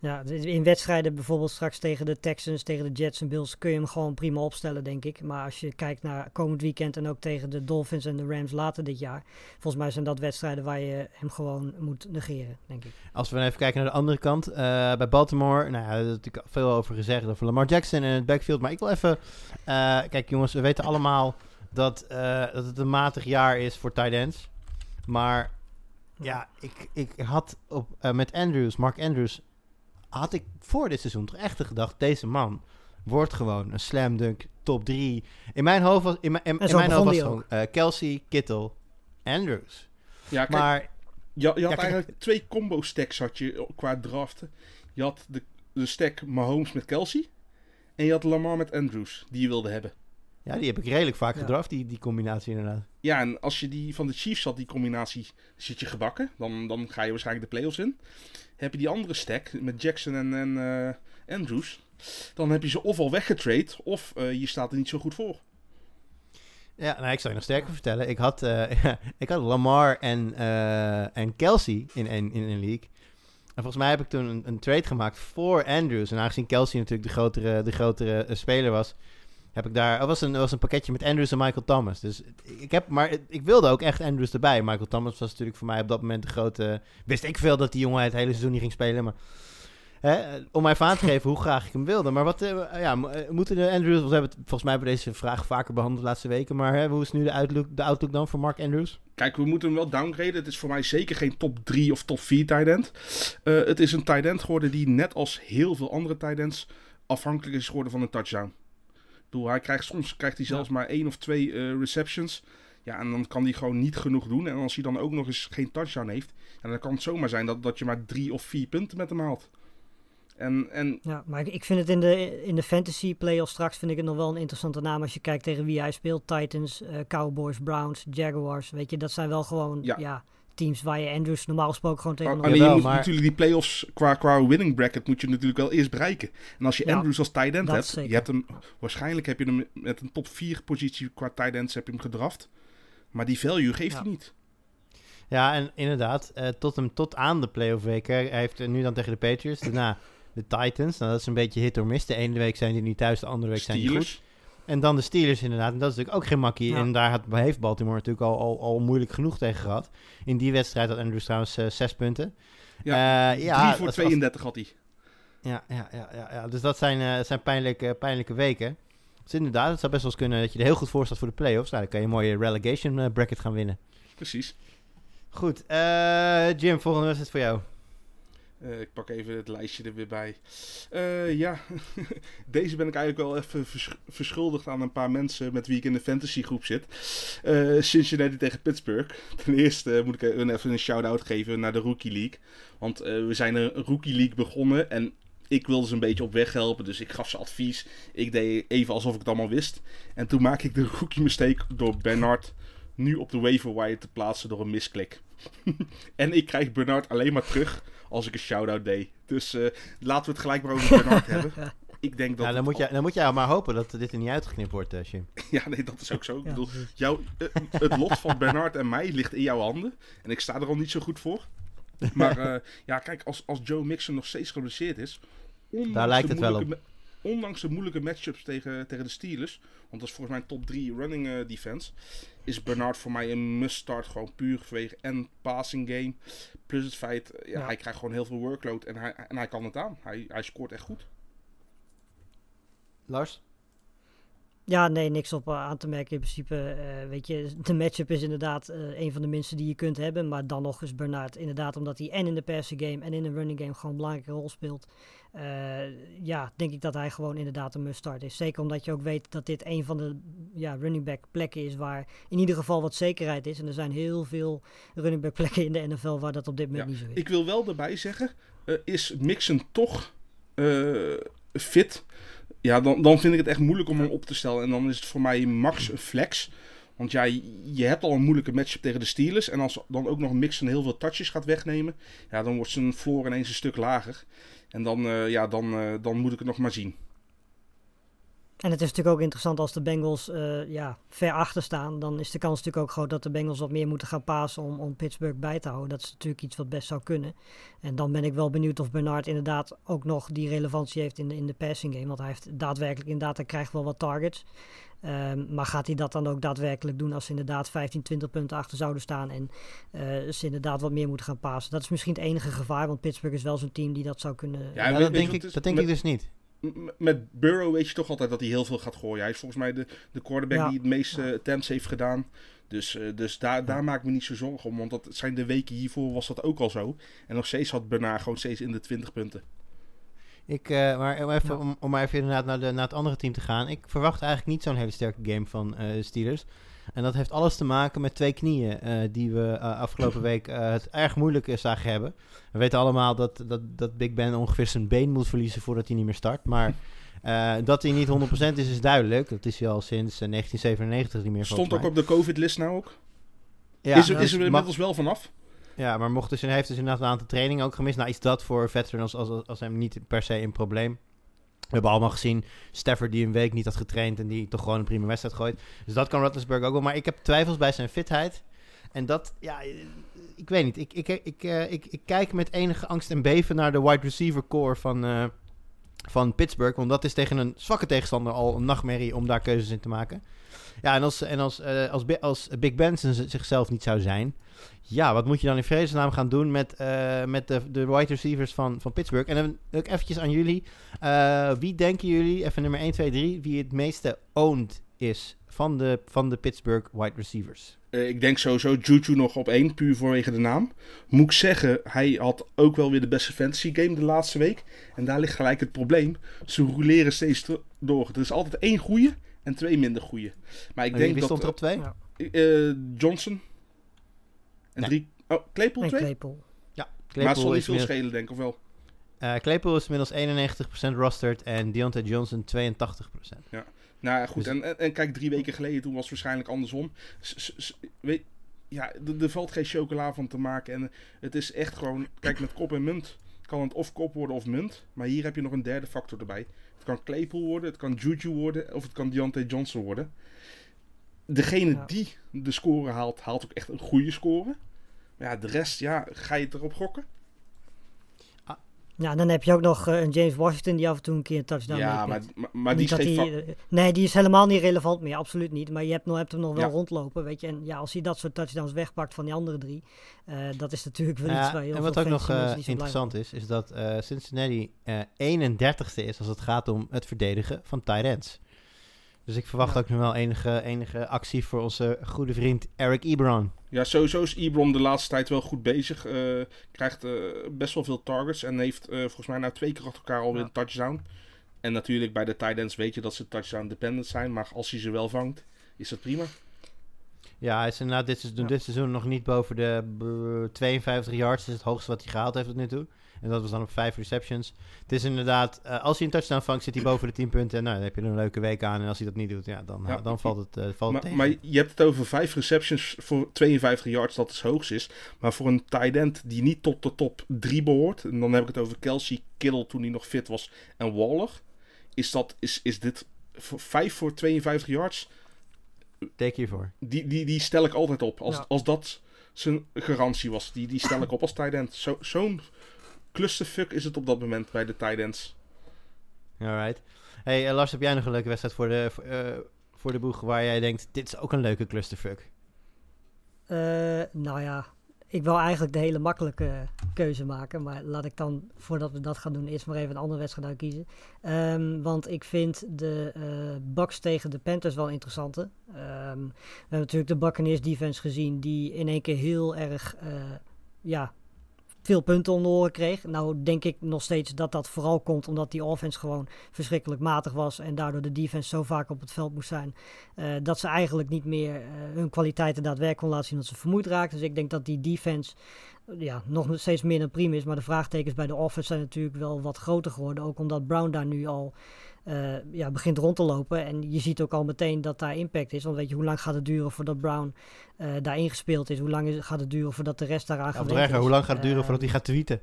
Ja, in wedstrijden bijvoorbeeld straks tegen de Texans, tegen de Jets en Bills kun je hem gewoon prima opstellen, denk ik. Maar als je kijkt naar komend weekend en ook tegen de Dolphins en de Rams later dit jaar, volgens mij zijn dat wedstrijden waar je hem gewoon moet negeren, denk ik. Als we even kijken naar de andere kant, uh, bij Baltimore, nou ja, daar heb natuurlijk veel over gezegd over Lamar Jackson en het backfield. Maar ik wil even, uh, kijk jongens, we weten allemaal dat, uh, dat het een matig jaar is voor tight ends. Maar ja, ik, ik had op, met Andrews, Mark Andrews, had ik voor dit seizoen toch echt gedacht, deze man wordt gewoon een slam dunk top 3. In mijn hoofd was, in, mijn, in, mijn hoofd was gewoon uh, Kelsey, Kittle, Andrews. Ja, kijk, maar je, je had eigenlijk twee combo stacks had je qua draften. Je had de, de stack Mahomes met Kelsey en je had Lamar met Andrews die je wilde hebben. Ja, die heb ik redelijk vaak ja. gedraft, die, die combinatie inderdaad. Ja, en als je die van de Chiefs had, die combinatie, zit je gebakken. Dan, dan ga je waarschijnlijk de playoffs in. Heb je die andere stack met Jackson en, en uh, Andrews, dan heb je ze of al weggetrade, of uh, je staat er niet zo goed voor. Ja, nou, ik zou je nog sterker vertellen. Ik had, uh, [LAUGHS] ik had Lamar en, en Kelsey in een, in een league. En volgens mij heb ik toen een, een, trade gemaakt voor Andrews. En aangezien Kelsey natuurlijk de grotere, de grotere speler was, heb ik daar. Er was, een, was een pakketje met Andrews en Michael Thomas. Dus ik heb. Maar ik wilde ook echt Andrews erbij. Michael Thomas was natuurlijk voor mij op dat moment de grote. Wist ik veel dat die jongen het hele seizoen niet ging spelen. Maar. Hè, om mij aan te [LAUGHS] geven hoe graag ik hem wilde. Maar wat. Uh, ja, eh, moeten de Andrews. We hebben het volgens mij bij deze vraag vaker behandeld de laatste weken. Maar hè, hoe is nu de outlook, de outlook dan voor Mark Andrews? Kijk, we moeten hem wel downgraden. Het is voor mij zeker geen top 3 of top 4 tight end. Uh, het is een tight end geworden die net als heel veel andere tight ends afhankelijk is geworden van een touchdown bedoel, hij krijgt, soms krijgt hij zelfs maar één of twee uh, receptions. Ja, en dan kan hij gewoon niet genoeg doen. En als hij dan ook nog eens geen touchdown heeft, dan kan het zomaar zijn dat, dat je maar drie of vier punten met hem haalt. En, en... Ja, maar ik vind het in de, in de fantasy playoffs straks vind ik het nog wel een interessante naam als je kijkt tegen wie hij speelt. Titans, uh, Cowboys, Browns, Jaguars. Weet je, dat zijn wel gewoon ja. ja teams waar je Andrews normaal gesproken gewoon tegen... Alleen je moet natuurlijk die playoffs qua, qua winning bracket moet je natuurlijk wel eerst bereiken. En als je Andrews als tight end hebt, je hebt hem, waarschijnlijk heb je hem met een top 4 positie qua tight ends heb je hem gedraft. Maar die value geeft hij niet. Ja, en inderdaad, uh, tot, hem, tot aan de playoff week. Hij heeft nu dan tegen de Patriots, daarna de Titans. Nou, dat is een beetje hit or miss. De ene week zijn die niet thuis, de andere week zijn die goed. En dan de Steelers inderdaad. En dat is natuurlijk ook geen makkie. En daar had, heeft Baltimore natuurlijk al, al, al moeilijk genoeg tegen gehad. In die wedstrijd had Andrews trouwens uh, zes punten. Ja, uh, ja 3 voor 32 had hij. Ja, ja, ja, ja, ja, dus dat zijn, uh, zijn pijnlijke, pijnlijke weken. Dus inderdaad, het zou best wel eens kunnen dat je er heel goed voor staat voor de playoffs. Nou, dan kan je een mooie relegation bracket gaan winnen. Precies. Goed, Jim, volgende wedstrijd voor jou. Uh, ik pak even het lijstje er weer bij. Uh, ja, [LAUGHS] deze ben ik eigenlijk wel even verschuldigd aan een paar mensen met wie ik in de fantasygroep zit. Uh, Cincinnati tegen Pittsburgh. Ten eerste moet ik even een shout-out geven naar de Rookie League. Want we zijn een Rookie League begonnen en ik wilde ze een beetje op weg helpen. Dus ik gaf ze advies. Ik deed even alsof ik het allemaal wist. En toen maak ik de rookie mistake door Bernard nu op de waiver wire te plaatsen door een misklik. [LAUGHS] en ik krijg Bernard alleen maar terug als ik een shout-out deed. Dus uh, laten we het gelijk maar over Bernard [LAUGHS] hebben. Ik denk dat. Ja, dan, moet je, dan moet je maar hopen dat dit er niet uitgeknipt wordt, uh, [LAUGHS] ja, nee, dat is ook zo. Ik bedoel, jou, uh, het lot van Bernard en mij ligt in jouw handen. En ik sta er al niet zo goed voor. Maar ja, kijk, als, als Joe Mixon nog steeds geblesseerd is. Daar lijkt het wel op. Ondanks de moeilijke matchups tegen, tegen de Steelers. Want dat is volgens mij een top 3 running defense is Bernard voor mij een must-start. Gewoon puur vanwege en passing game. Plus het feit, ja, ja. hij krijgt gewoon heel veel workload en hij, en hij kan het aan. Hij, hij scoort echt goed. Lars? Ja, nee, niks op aan te merken. In principe, uh, weet je, [LAUGHS] de matchup is inderdaad uh, een van de minste die je kunt hebben. Maar dan nog is Bernard inderdaad, omdat hij en in de passing game en in de running game gewoon een belangrijke rol speelt. Uh, ja, denk ik dat hij gewoon inderdaad een must-start is. Zeker omdat je ook weet dat dit een van de ja, running back plekken is waar in ieder geval wat zekerheid is. En er zijn heel veel running back plekken in de NFL waar dat op dit moment ja, niet zo is. Ik wil wel erbij zeggen, is Mixon toch fit? Ja, dan, dan vind ik het echt moeilijk om hem op te stellen. En dan is het voor mij max een flex. Want ja, je hebt al een moeilijke matchup tegen de Steelers. En als dan ook nog Mixon heel veel touches gaat wegnemen, ja, dan wordt zijn floor ineens een stuk lager. En dan, eh, ja, dan, eh, dan moet ik het nog maar zien. En het is natuurlijk ook interessant als de Bengals eh, ja, ver achter staan. Dan is de kans natuurlijk ook groot dat de Bengals wat meer moeten gaan pasen om, om Pittsburgh bij te houden. Dat is natuurlijk iets wat best zou kunnen. En dan ben ik wel benieuwd of Bernard inderdaad ook nog die relevantie heeft in de, in de passing game. Want hij heeft daadwerkelijk inderdaad, hij krijgt wel wat targets. Ehm, maar gaat hij dat dan ook daadwerkelijk doen als ze inderdaad 15, 20 punten achter zouden staan en eh, ze inderdaad wat meer moeten gaan pasen? Dat is misschien het enige gevaar, want Pittsburgh is wel zo'n team die dat zou kunnen... Ja, dat denk, ik, dat denk Met- ik dus niet. Met Burrow weet je toch altijd dat hij heel veel gaat gooien. Hij is volgens mij de, de quarterback Ja. die het meeste attempts heeft gedaan. Dus, eh, dus daar, daar maak ik me niet zo zorgen om. Want dat zijn de weken hiervoor was dat ook al zo. En nog steeds had Bernard gewoon steeds in de 20 punten. Ik, eh, maar om, even, Ja. om, om maar even inderdaad naar, de, naar het andere team te gaan. Ik verwacht eigenlijk niet zo'n hele sterke game van eh, Steelers. En dat heeft alles te maken met twee knieën eh, die we eh, afgelopen week eh, het erg moeilijk zagen hebben. We weten allemaal dat, dat, dat Big Ben ongeveer zijn been moet verliezen voordat hij niet meer start. Maar [LAUGHS] dat hij niet 100% is, is duidelijk. Dat is hij al sinds eh, 1997 niet meer Stond ook op de COVID-list nou ook. mij. is er, dus is er inmiddels wel vanaf. ja, maar mocht dus, hij heeft dus inderdaad een aantal trainingen ook gemist. Nou, is dat voor veterans als, als, als hem niet per se een probleem. We hebben allemaal gezien Stafford die een week niet had getraind en die toch gewoon een prima wedstrijd gooit. Dus dat kan Roethlisberger ook wel. Maar ik heb twijfels bij zijn fitheid. En dat, ja, ik weet niet. Ik, ik, ik, eh, ik, ik kijk met enige angst en beven naar de wide receiver core van, eh, van Pittsburgh. Want dat is tegen een zwakke tegenstander al een nachtmerrie om daar keuzes in te maken. Ja, en als, en als, eh, als, als Big z- zichzelf niet zou zijn, ja, wat moet je dan in vredesnaam gaan doen met, eh, met de, de wide receivers van, van Pittsburgh? En dan ook eventjes aan jullie. Eh, wie denken jullie, even nummer 1, 2, 3, wie het meeste owned is van de, van de Pittsburgh wide receivers? Eh, ik denk sowieso Juju nog op één, puur vanwege de naam. Moet ik zeggen, hij had ook wel weer de beste fantasy game de laatste week. En daar ligt gelijk het probleem. Ze roleren steeds te- door. Er is altijd één goede en twee minder goede. Maar ik denk wie dat stond er op 2? Ja. eh, Johnson en Nee. drie... Oh, Claypool En twee? Claypool. Ja, Maar het zal niet is, veel schelen, denk ik, of wel? eh, Claypool is inmiddels 91% rostered en Deontay Johnson 82%. Nou goed. Dus- En, en, kijk, drie weken geleden, toen was het waarschijnlijk andersom. S- s- s- weet, ja, er- er valt geen chocola van te maken. En het is echt gewoon, kijk, met kop en munt kan het of kop worden of munt. Maar hier heb je nog een derde factor erbij. Het kan Claypool worden, het kan Juju worden of het kan Deontay Johnson worden. Degene Ja. die de score haalt, haalt ook echt een goede score. Maar ja, de rest, ja, ga je het erop gokken? Ja, dan heb je ook nog eh, een James Washington die af en toe een keer een touchdown ja, maar, maar, maar die is geen die, eh, Nee, die is helemaal niet relevant meer, absoluut niet. Maar je hebt, nog, hebt hem nog wel Ja. rondlopen, weet je. En ja, als hij dat soort touchdowns wegpakt van die andere drie, eh, dat is natuurlijk wel iets waar heel en wat ook nog eh, interessant is, is dat eh, Cincinnati eh 31ste is als het gaat om het verdedigen van tight ends. Dus ik verwacht Ja. ook nog wel enige, enige actie voor onze goede vriend Eric Ebron. Ja, sowieso is Ebron de laatste tijd wel goed bezig. Eh, krijgt eh, best wel veel targets. En heeft eh, volgens mij nou twee keer achter elkaar alweer Ja. een touchdown. En natuurlijk bij de tight ends weet je dat ze touchdown dependent zijn. Maar als hij ze wel vangt, is dat prima. Ja, hij is inderdaad dit seizoen, Ja. dit seizoen nog niet boven de eh, 52 yards. Dat is het hoogste wat hij gehaald heeft tot nu toe. En dat was dan op vijf receptions. Het is inderdaad, eh, als hij een touchdown vangt, zit hij boven de 10 punten. En nou, dan heb je er een leuke week aan. En als hij dat niet doet, ja, dan, Ja. dan valt het, eh, valt het Maar, tegen. maar je hebt het over vijf receptions voor 52 yards, dat het hoogst is. Maar voor een tight end die niet tot de top 3 behoort. En dan heb ik het over Kelsey, Kittle toen hij nog fit was. En Waller. Is, dat, is, is dit voor 5 voor 52 yards? Teken hiervoor. Die, die, die stel ik altijd op. Als, Ja. als dat zijn garantie was. Die, die stel ik op als tight end. Zo, Zo'n clusterfuck is het op dat moment bij de tight ends. Alright. Hey eh, Lars, heb jij nog een leuke wedstrijd voor de, voor, eh, voor de boeg waar jij denkt, dit is ook een leuke clusterfuck? Eh, nou ja, ik wil eigenlijk de hele makkelijke keuze maken. Maar laat ik dan, voordat we dat gaan doen, eerst maar even een andere wedstrijd uitkiezen. Ehm, want ik vind de eh Bucks tegen de Panthers wel interessante. Ehm, we hebben natuurlijk de Buccaneers defense gezien die in één keer heel erg eh, ja, veel punten om de oren kreeg. Nou denk ik nog steeds dat dat vooral komt omdat die offense gewoon verschrikkelijk matig was. En daardoor de defense zo vaak op het veld moest zijn. eh, dat ze eigenlijk niet meer eh, hun kwaliteiten daadwerkelijk kon laten zien dat ze vermoeid raakten. Dus ik denk dat die defense ja, nog steeds meer dan prima is. Maar de vraagtekens bij de offense zijn natuurlijk wel wat groter geworden. Ook omdat Brown daar nu al eh, ja, begint rond te lopen. En je ziet ook al meteen dat daar impact is. Want weet je, hoe lang gaat het duren voordat Brown uh, daar ingespeeld is? Hoe lang is, gaat het duren voordat de rest daaraan gaat ja, Hoe lang gaat het duren uh, voordat hij gaat tweeten?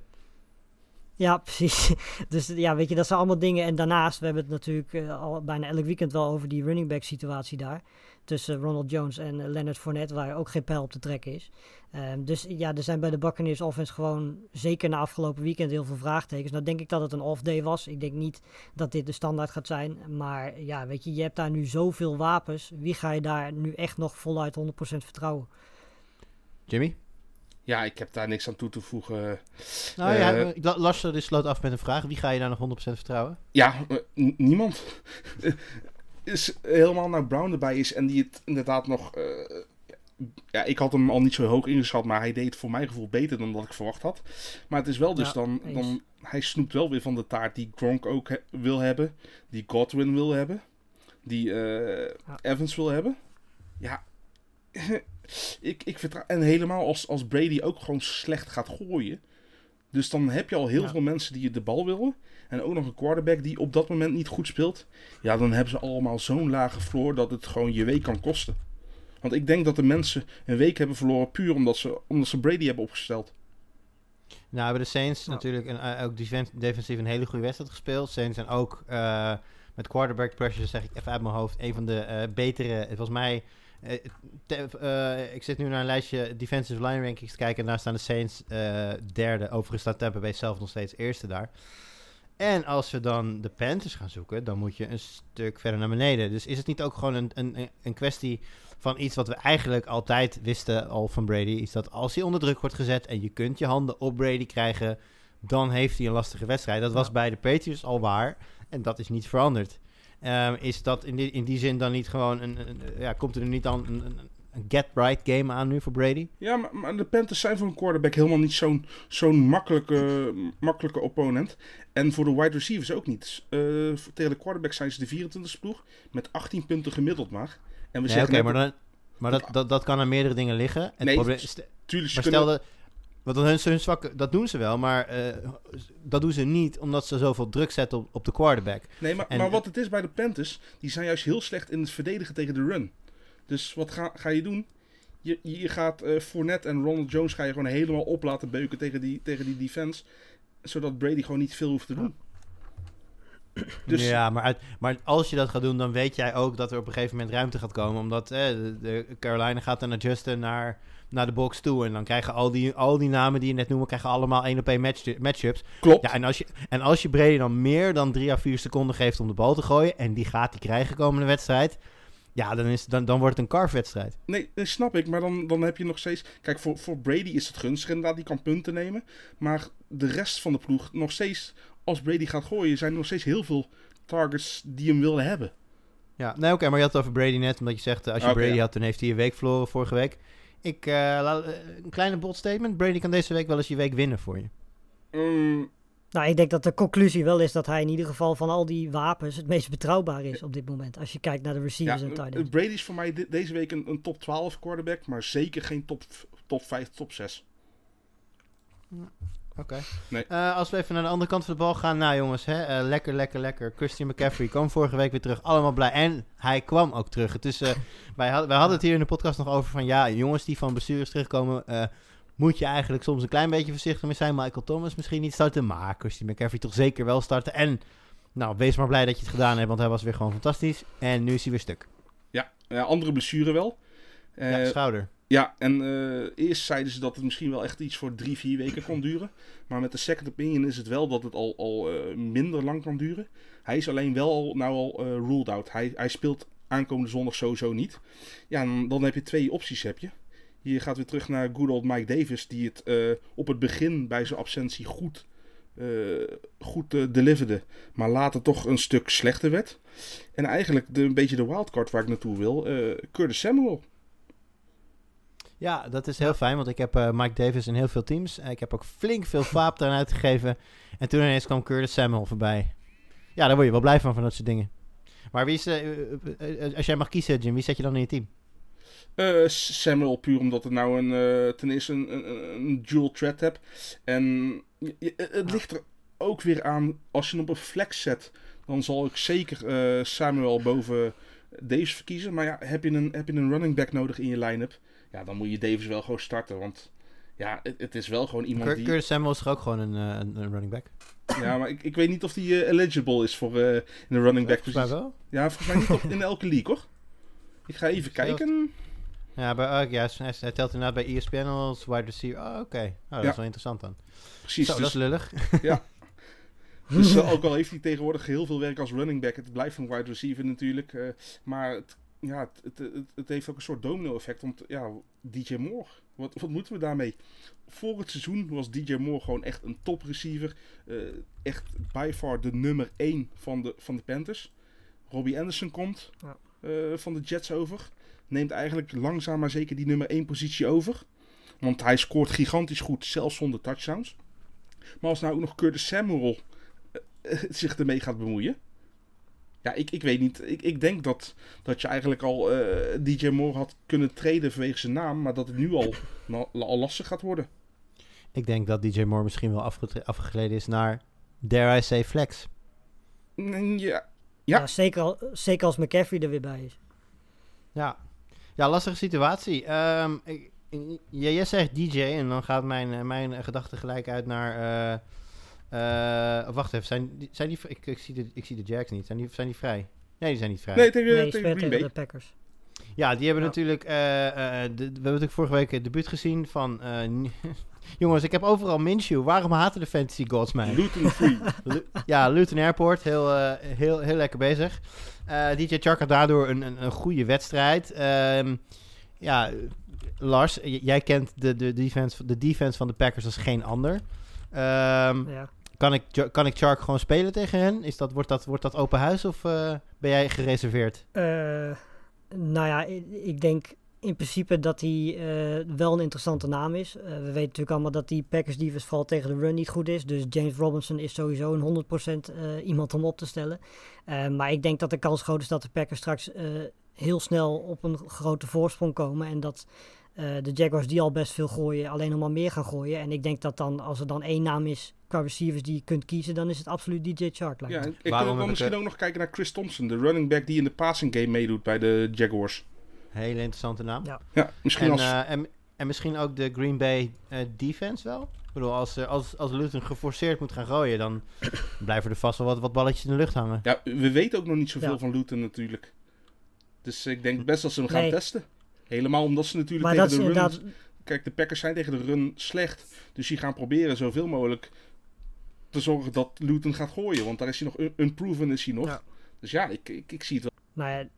Ja, [LAUGHS] precies. Dus ja, weet je, dat zijn allemaal dingen. En daarnaast, we hebben het natuurlijk uh, al bijna elk weekend wel over die running back situatie daar. Tussen Ronald Jones en uh, Leonard Fournette, waar ook geen pijl op te trekken is. Um, dus ja, er zijn bij de Buccaneers offense gewoon, zeker na afgelopen weekend, heel veel vraagtekens. Nou denk ik dat het een off-day was. Ik denk niet dat dit de standaard gaat zijn. Maar ja, weet je, je hebt daar nu zoveel wapens. Wie ga je daar nu echt nog voluit 100% vertrouwen? Jimmy? Ja, ik heb daar niks aan toe te voegen. Nou ja, uh, Lars dus sloot af met een vraag. Wie ga je daar nog 100% vertrouwen? Ja, uh, niemand. Is helemaal nou Brown erbij is en die het inderdaad nog... Uh, ja, ik had hem al niet zo hoog ingeschat, maar hij deed het voor mijn gevoel beter dan dat ik verwacht had. Maar het is wel dus ja, dan, dan... Hij snoept wel weer van de taart die Gronk ook he wil hebben. Die Godwin wil hebben. Die ja. Evans wil hebben. Ja, [LAUGHS] ik, ik vertrouw. En helemaal als, als Brady ook gewoon slecht gaat gooien. Dus dan heb je al heel ja. veel mensen die je de bal willen. En ook nog een quarterback die op dat moment niet goed speelt. Ja, dan hebben ze allemaal zo'n lage floor dat het gewoon je week kan kosten. Want ik denk dat de mensen een week hebben verloren puur omdat ze, omdat ze Brady hebben opgesteld. Nou, hebben de Saints Ja. natuurlijk een, uh, ook defens- defensief een hele goede wedstrijd gespeeld. Saints zijn ook eh, met quarterback pressure, zeg ik even uit mijn hoofd, een van de eh, betere. Volgens mij, eh, te- eh, ik zit nu naar een lijstje defensive line rankings te kijken en daar staan de Saints eh, derde. Overigens staat Tampa Bay zelf nog steeds eerste daar. En als we dan de Panthers gaan zoeken, dan moet je een stuk verder naar beneden. Dus is het niet ook gewoon een, een, een kwestie van iets wat we eigenlijk altijd wisten al van Brady? Is dat als hij onder druk wordt gezet en je kunt je handen op Brady krijgen, dan heeft hij een lastige wedstrijd. Dat was Ja. bij de Patriots al waar en dat is niet veranderd. Ehm, is dat in die, in die zin dan niet gewoon een, een- ja, komt er niet dan een, een, een get-right game aan nu voor Brady? Ja, maar, maar de Panthers zijn voor een quarterback helemaal niet zo'n zo'n makkelijke, makkelijke opponent. En voor de wide receivers ook niet. Eh, tegen de quarterback zijn ze de 24e ploeg met 18 punten gemiddeld maar. En we Nee, Oké, zeggen maar, dan, maar dat, dat, dat kan aan meerdere dingen liggen. Nee, probleem- Tuurlijk, maar kunnen- stel dat. Want dan hun, hun zwakke, dat doen ze wel, maar eh, dat doen ze niet omdat ze zoveel druk zetten op, op de quarterback. Nee, maar, En- maar wat het is bij de Panthers, die zijn juist heel slecht in het verdedigen tegen de run. Dus wat ga, ga je doen? Je, je gaat eh Fournette en Ronald Jones ga je gewoon helemaal op laten beuken tegen die, tegen die defense. Zodat Brady gewoon niet veel hoeft te doen. Dus Ja, maar, uit, maar als je dat gaat doen, dan weet jij ook dat er op een gegeven moment ruimte gaat komen. Omdat eh, de, de Carolina gaat dan adjusten naar, naar de box toe. En dan krijgen al die, al die namen die je net noemde, krijgen allemaal één op één match, matchups. klopt. Ja, en als, je, en als je Brady dan meer dan drie à vier seconden geeft om de bal te gooien... en die gaat hij krijgen komende wedstrijd... ja, dan, is, dan, dan wordt het een carve-wedstrijd. Nee, nee, snap ik. Maar dan, dan heb je nog steeds... Kijk, voor, voor Brady is het gunstig inderdaad. Die kan punten nemen. Maar de rest van de ploeg nog steeds... Als Brady gaat gooien, zijn er nog steeds heel veel targets die hem willen hebben. Ja, nee, oké, maar je had het over Brady net, omdat je zegt, eh, als je Brady ja. had, dan heeft hij een week verloren vorige week. Ik, eh, eh, een kleine bold statement, Brady kan deze week wel eens je week winnen voor je. Mm, Nou, ik denk dat de conclusie wel is dat hij in ieder geval van al die wapens het meest betrouwbaar is op dit moment. Als je kijkt naar de ja, receivers en tight ends. Brady is voor mij de- deze week een, een top 12 quarterback. Maar zeker geen top, top 5, top 6. Oké. Nee. Eh, als we even naar de andere kant van de bal gaan, nou jongens, hè, eh, lekker, lekker, lekker. Christian McCaffrey kwam vorige week weer terug, allemaal blij. En hij kwam ook terug. Het is, eh, [LAUGHS] wij, had- wij hadden het hier in de podcast nog over van, ja, jongens die van blessures terugkomen, moet je eigenlijk soms een klein beetje voorzichtig mee zijn. Michael Thomas misschien niet starten, maar Christian McCaffrey toch zeker wel starten. En, nou, wees maar blij dat je het gedaan hebt, want hij was weer gewoon fantastisch. En nu is hij weer stuk. Ja, andere blessure wel. Ja, schouder. Ja, en eh, eerst zeiden ze dat het misschien wel echt iets voor drie, vier weken kon duren. Maar met de second opinion is het wel dat het al, al eh, minder lang kan duren. Hij is alleen wel nou al eh, ruled out. Hij, hij speelt aankomende zondag sowieso niet. Ja, en dan heb je twee opties. Heb je. Je gaat weer terug naar good old Mike Davis, die het op het begin bij zijn absentie goed, goed deliverde. Maar later toch een stuk slechter werd. En eigenlijk de, een beetje de wildcard waar ik naartoe wil, Curtis Samuel. Ja, dat is heel fijn, want ik heb eh, Mike Davis in heel veel teams. Eh, ik heb ook flink veel vaap eraan uitgegeven. En toen ineens kwam Curtis Samuel voorbij. Ja, daar word je wel blij van, van dat soort dingen. Maar wie is, eh, als jij mag kiezen, Jim, wie zet je dan in je team? Samuel, puur omdat het nou een, ten eerste een, een, een dual threat hebt. En het ligt er ook weer aan, als je hem op een flex zet, dan zal ik zeker Samuel boven Davis verkiezen. Maar ja, heb je, een, heb je een running back nodig in je line-up, ja, dan moet je Davis wel gewoon starten. Want ja, het, het is wel gewoon iemand Cur- die... Curtis Samuel is ook gewoon een, eh, een, een running back? Ja, maar ik, ik weet niet of die eh, eligible is voor eh, in de running back Volgens mij positie. wel. Ja, volgens mij niet op, [LAUGHS] in elke league, hoor. Ik ga even kijken. Ja, bij, oh, ja, hij, hij telt inderdaad bij ESPN als wide receiver. Oh, oké. Oh, dat Ja. is wel interessant dan. Precies, Zo, dat is dus, lullig. [LAUGHS] dus eh, ook al heeft hij tegenwoordig heel veel werk als running back, het blijft een wide receiver natuurlijk. maar het, ja, het, het, het, het heeft ook een soort domino effect. Want ja, DJ Moore, wat, wat moeten we daarmee? Voor het seizoen was DJ Moore gewoon echt een top receiver. eh, echt by far de nummer 1 van de, van de Panthers. Robbie Anderson komt Ja. eh, van de Jets over. Neemt eigenlijk langzaam maar zeker die nummer 1 positie over. Want hij scoort gigantisch goed, zelfs zonder touchdowns. Maar als nou ook nog Curtis Samuel eh, [LAUGHS] zich ermee gaat bemoeien. Ja, ik, ik weet niet. Ik, ik denk dat, dat je eigenlijk al eh, DJ Moore had kunnen treden vanwege zijn naam. Maar dat het nu al, [LAUGHS] al lastig gaat worden. Ik denk dat DJ Moore misschien wel afgegleden is naar, dare I say, flex. Mm, Ja, Ja, Ja. zeker, al- zeker als McCaffrey er weer bij is. Ja, ja lastige situatie. Ehm, ik- ja, jij zegt DJ en dan gaat mijn, eh, mijn gedachte gelijk uit naar... eh, eh, wacht even, zijn, die- zijn die... Ik, ik, zie de, ik zie de Jacks niet. Zijn die, zijn die vrij? Nee, die zijn niet vrij. nee, tegen, Nee, tegen tegen de Packers. Ja, die hebben Ja. natuurlijk... eh, eh, de- we hebben natuurlijk vorige week het debuut gezien van... eh, [LAUGHS] Jongens, ik heb overal Minshew. Waarom haten de fantasy gods mij? Luton Free. [LAUGHS] Lu- ja, Luton Airport, heel, heel, heel lekker bezig. Eh, DJ Chark had daardoor een, een, een goede wedstrijd. Ehm, ja, Lars, jij kent de, de, defense, de defense van de Packers als geen ander. Ehm, Ja. Kan, ik, kan ik Chark gewoon spelen tegen hen? Is dat, wordt, dat, wordt dat open huis of eh, ben jij gereserveerd? Eh, nou ja, ik, denk in principe dat hij eh, wel een interessante naam is. We weten natuurlijk allemaal dat die Packers defense vooral tegen de run niet goed is. Dus James Robinson is sowieso een 100% eh, iemand om op te stellen. Maar ik denk dat de kans groot is dat de Packers straks heel snel op een grote voorsprong komen. En dat de Jaguars die al best veel gooien, alleen nog maar meer gaan gooien. En ik denk dat dan, als er dan één naam is qua receivers die je kunt kiezen, dan is het absoluut DJ Chark. Ja, ik ik, misschien eh, ook nog kijken naar Chris Thompson. De running back die in de passing game meedoet bij de Jaguars. Hele interessante naam. Ja. Ja, misschien En, als... eh, en, en misschien ook de Green Bay eh, defense wel? Ik bedoel, als, als, als Luton geforceerd moet gaan gooien, dan [COUGHS] blijven er vast wel wat, wat balletjes in de lucht hangen. Ja, we weten ook nog niet zoveel Ja. van Luton natuurlijk. Dus ik denk best dat ze hem gaan Nee. testen. Helemaal omdat ze natuurlijk Maar tegen de run... inderdaad Kijk, de Packers zijn tegen de run slecht. Dus die gaan proberen zoveel mogelijk te zorgen dat Luton gaat gooien. Want daar is hij nog un- unproven is hij nog. Ja. Dus ja, ik, ik, ik zie het wel. Nou ja,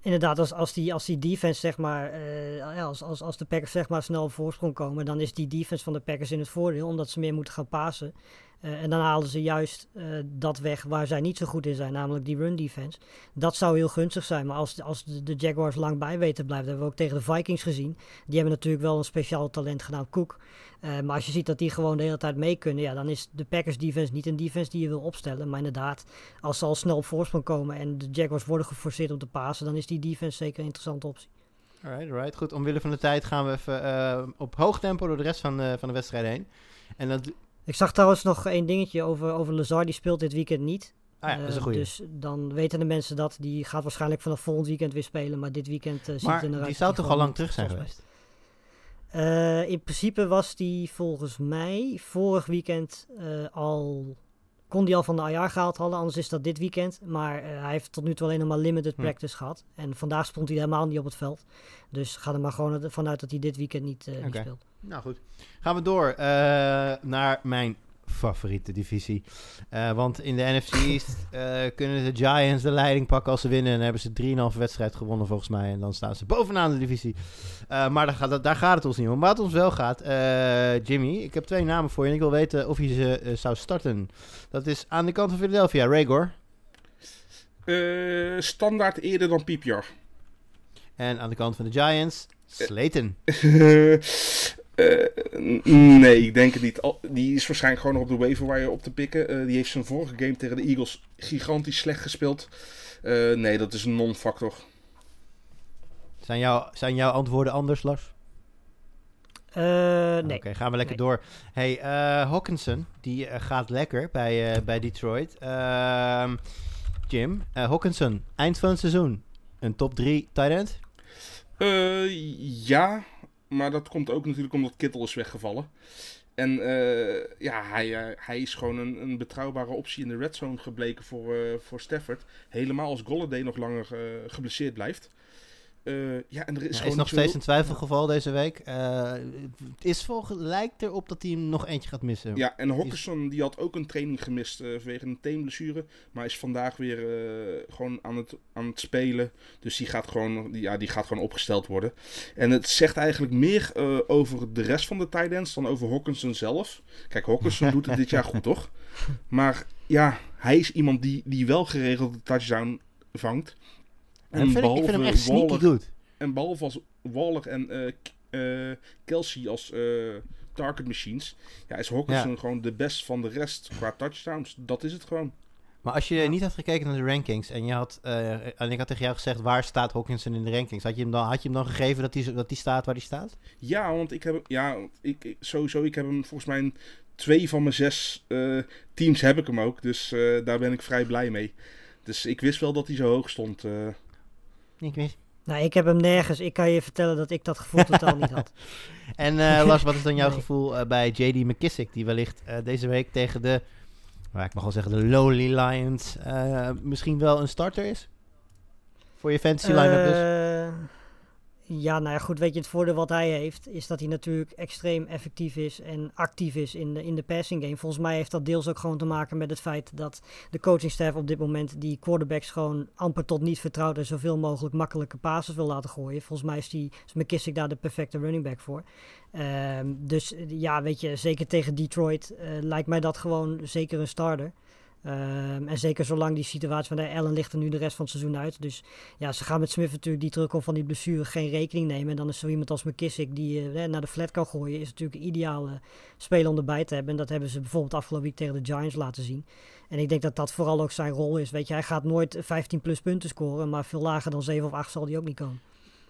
inderdaad, als, als, die, als die defense, zeg maar, eh, als, als, als de Packers zeg maar snel op voorsprong komen, dan is die defense van de Packers in het voordeel, omdat ze meer moeten gaan pasen. Eh, en dan halen ze juist eh, dat weg waar zij niet zo goed in zijn, namelijk die run defense. Dat zou heel gunstig zijn, maar als, als de, Jaguars lang bij weten te blijven, hebben we ook tegen de Vikings gezien. Die hebben natuurlijk wel een speciaal talent genaamd Cook. Eh, maar als je ziet dat die gewoon de hele tijd mee kunnen, ja, dan is de Packers defense niet een defense die je wil opstellen. Maar inderdaad, als ze al snel op voorsprong komen en de Jaguars worden geforceerd om te pasen, dan is die defense zeker een interessante optie. Alright, alright. Goed, omwille van de tijd gaan we even op hoog tempo door de rest van, van de wedstrijd heen. En dat... Ik zag trouwens nog één dingetje over, over Lazar, die speelt dit weekend niet. Ah ja, dat is een Eh. Dus dan weten de mensen dat. Die gaat waarschijnlijk vanaf volgend weekend weer spelen, maar dit weekend uh, ziet maar het er naar die zou toch al lang terug zijn geweest? Eh, in principe was die volgens mij vorig weekend eh, al. Kon die al van de IR gehaald hadden, anders is dat dit weekend. Maar eh, hij heeft tot nu toe alleen nog maar limited Hm. practice gehad. En vandaag stond hij helemaal niet op het veld. Dus ga er maar gewoon vanuit dat hij dit weekend niet, eh, niet Oké. speelt. Nou goed. Gaan we door eh, naar mijn favoriete divisie. Eh, want in de NFC East [LAUGHS] eh, kunnen de Giants de leiding pakken als ze winnen. En dan hebben ze 3,5 wedstrijd gewonnen volgens mij. En dan staan ze bovenaan de divisie. Eh, maar daar gaat, het- daar gaat het ons niet om. Maar wat ons wel gaat, eh, Jimmy, ik heb twee namen voor je. En ik wil weten of je ze zou starten. Dat is aan de kant van Philadelphia, Ragor. Eh, standaard eerder dan piepjar. En aan de kant van de Giants, Slayton. [LAUGHS] Eh, nee, ik denk het niet. Die is waarschijnlijk gewoon nog op de waiver wire op te pikken. Eh, die heeft zijn vorige game tegen de Eagles gigantisch slecht gespeeld. Eh, nee, dat is een non-factor. Zijn, jou, zijn jouw antwoorden anders, Lars? Eh, nee. Oké, gaan we lekker Nee. door. Hey, eh Hawkinson, die gaat lekker bij, eh, bij Detroit. Ehm, Jim, eh, Hawkinson, eind van het seizoen. Een top 3 tight end? Eh, ja, maar dat komt ook natuurlijk omdat Kittel is weggevallen. En eh, ja, hij, eh, hij is gewoon een, een betrouwbare optie in de red zone gebleken voor, eh, voor Stafford. Helemaal als Golladay nog langer geblesseerd blijft. Eh, ja, en er is, Hij gewoon is nog steeds een twijfelgeval deze week. Eh, het is volgens, lijkt erop dat hij nog eentje gaat missen. Ja, en Hawkinson die had ook een training gemist eh, vanwege een teenblessure. Maar is vandaag weer gewoon aan het, aan het spelen. Dus die gaat, gewoon, die, ja, die gaat gewoon opgesteld worden. En het zegt eigenlijk meer over de rest van de tight ends dan over Hawkinson zelf. Kijk, Hawkinson doet het dit jaar goed, toch? [LAUGHS] Maar ja, hij is iemand die, die wel geregeld de touchdown vangt. En ik, vind, ik vind hem echt sneaky Waller- goed. en behalve als Waller en eh, eh, Kelsey als eh, target machines, ja, is Hawkinson gewoon de best van de rest qua touchdowns. Dat is het gewoon. Maar als je niet had gekeken naar de rankings en, je had, eh, en ik had tegen jou gezegd waar staat Hawkinson in de rankings, had je hem dan, had je hem dan gegeven dat hij dat die staat waar hij staat? Ja, want ik heb ja, ik, ik- sowieso, ik heb hem volgens mij in twee van mijn zes teams heb ik hem ook. Dus daar ben ik vrij blij mee. Dus ik wist wel dat hij zo hoog stond. Ik weet. Nou, ik heb hem nergens. Ik kan je vertellen dat ik dat gevoel totaal niet had. [LAUGHS] En eh, Lars, wat is dan jouw Nee. gevoel eh, bij JD McKissick, die wellicht eh, deze week tegen de, maar ik mag wel zeggen, de Lowly Lions misschien wel een starter is? Voor je fantasy line-up dus? Ja, nou ja, goed, weet je, het voordeel wat hij heeft, is dat hij natuurlijk extreem effectief is en actief is in de, in de passing game. Volgens mij heeft dat deels ook gewoon te maken met het feit dat de coachingstaff op dit moment die quarterbacks gewoon amper tot niet vertrouwt en zoveel mogelijk makkelijke passes wil laten gooien. Volgens mij is, die, is McKissick daar de perfecte running back voor. Ehm, dus ja, weet je, zeker tegen Detroit eh, lijkt mij dat gewoon zeker een starter. Ehm, en zeker zolang die situatie van de Allen ligt er nu de rest van het seizoen uit. Dus ja, ze gaan met Smith natuurlijk die terugkomt van die blessure geen rekening nemen. En dan is zo iemand als McKissick die eh, naar de flat kan gooien, is natuurlijk een ideale speler om erbij te hebben. En dat hebben ze bijvoorbeeld afgelopen week tegen de Giants laten zien. En ik denk dat dat vooral ook zijn rol is. Weet je, hij gaat nooit 15 plus punten scoren, maar veel lager dan 7 of 8 zal hij ook niet komen.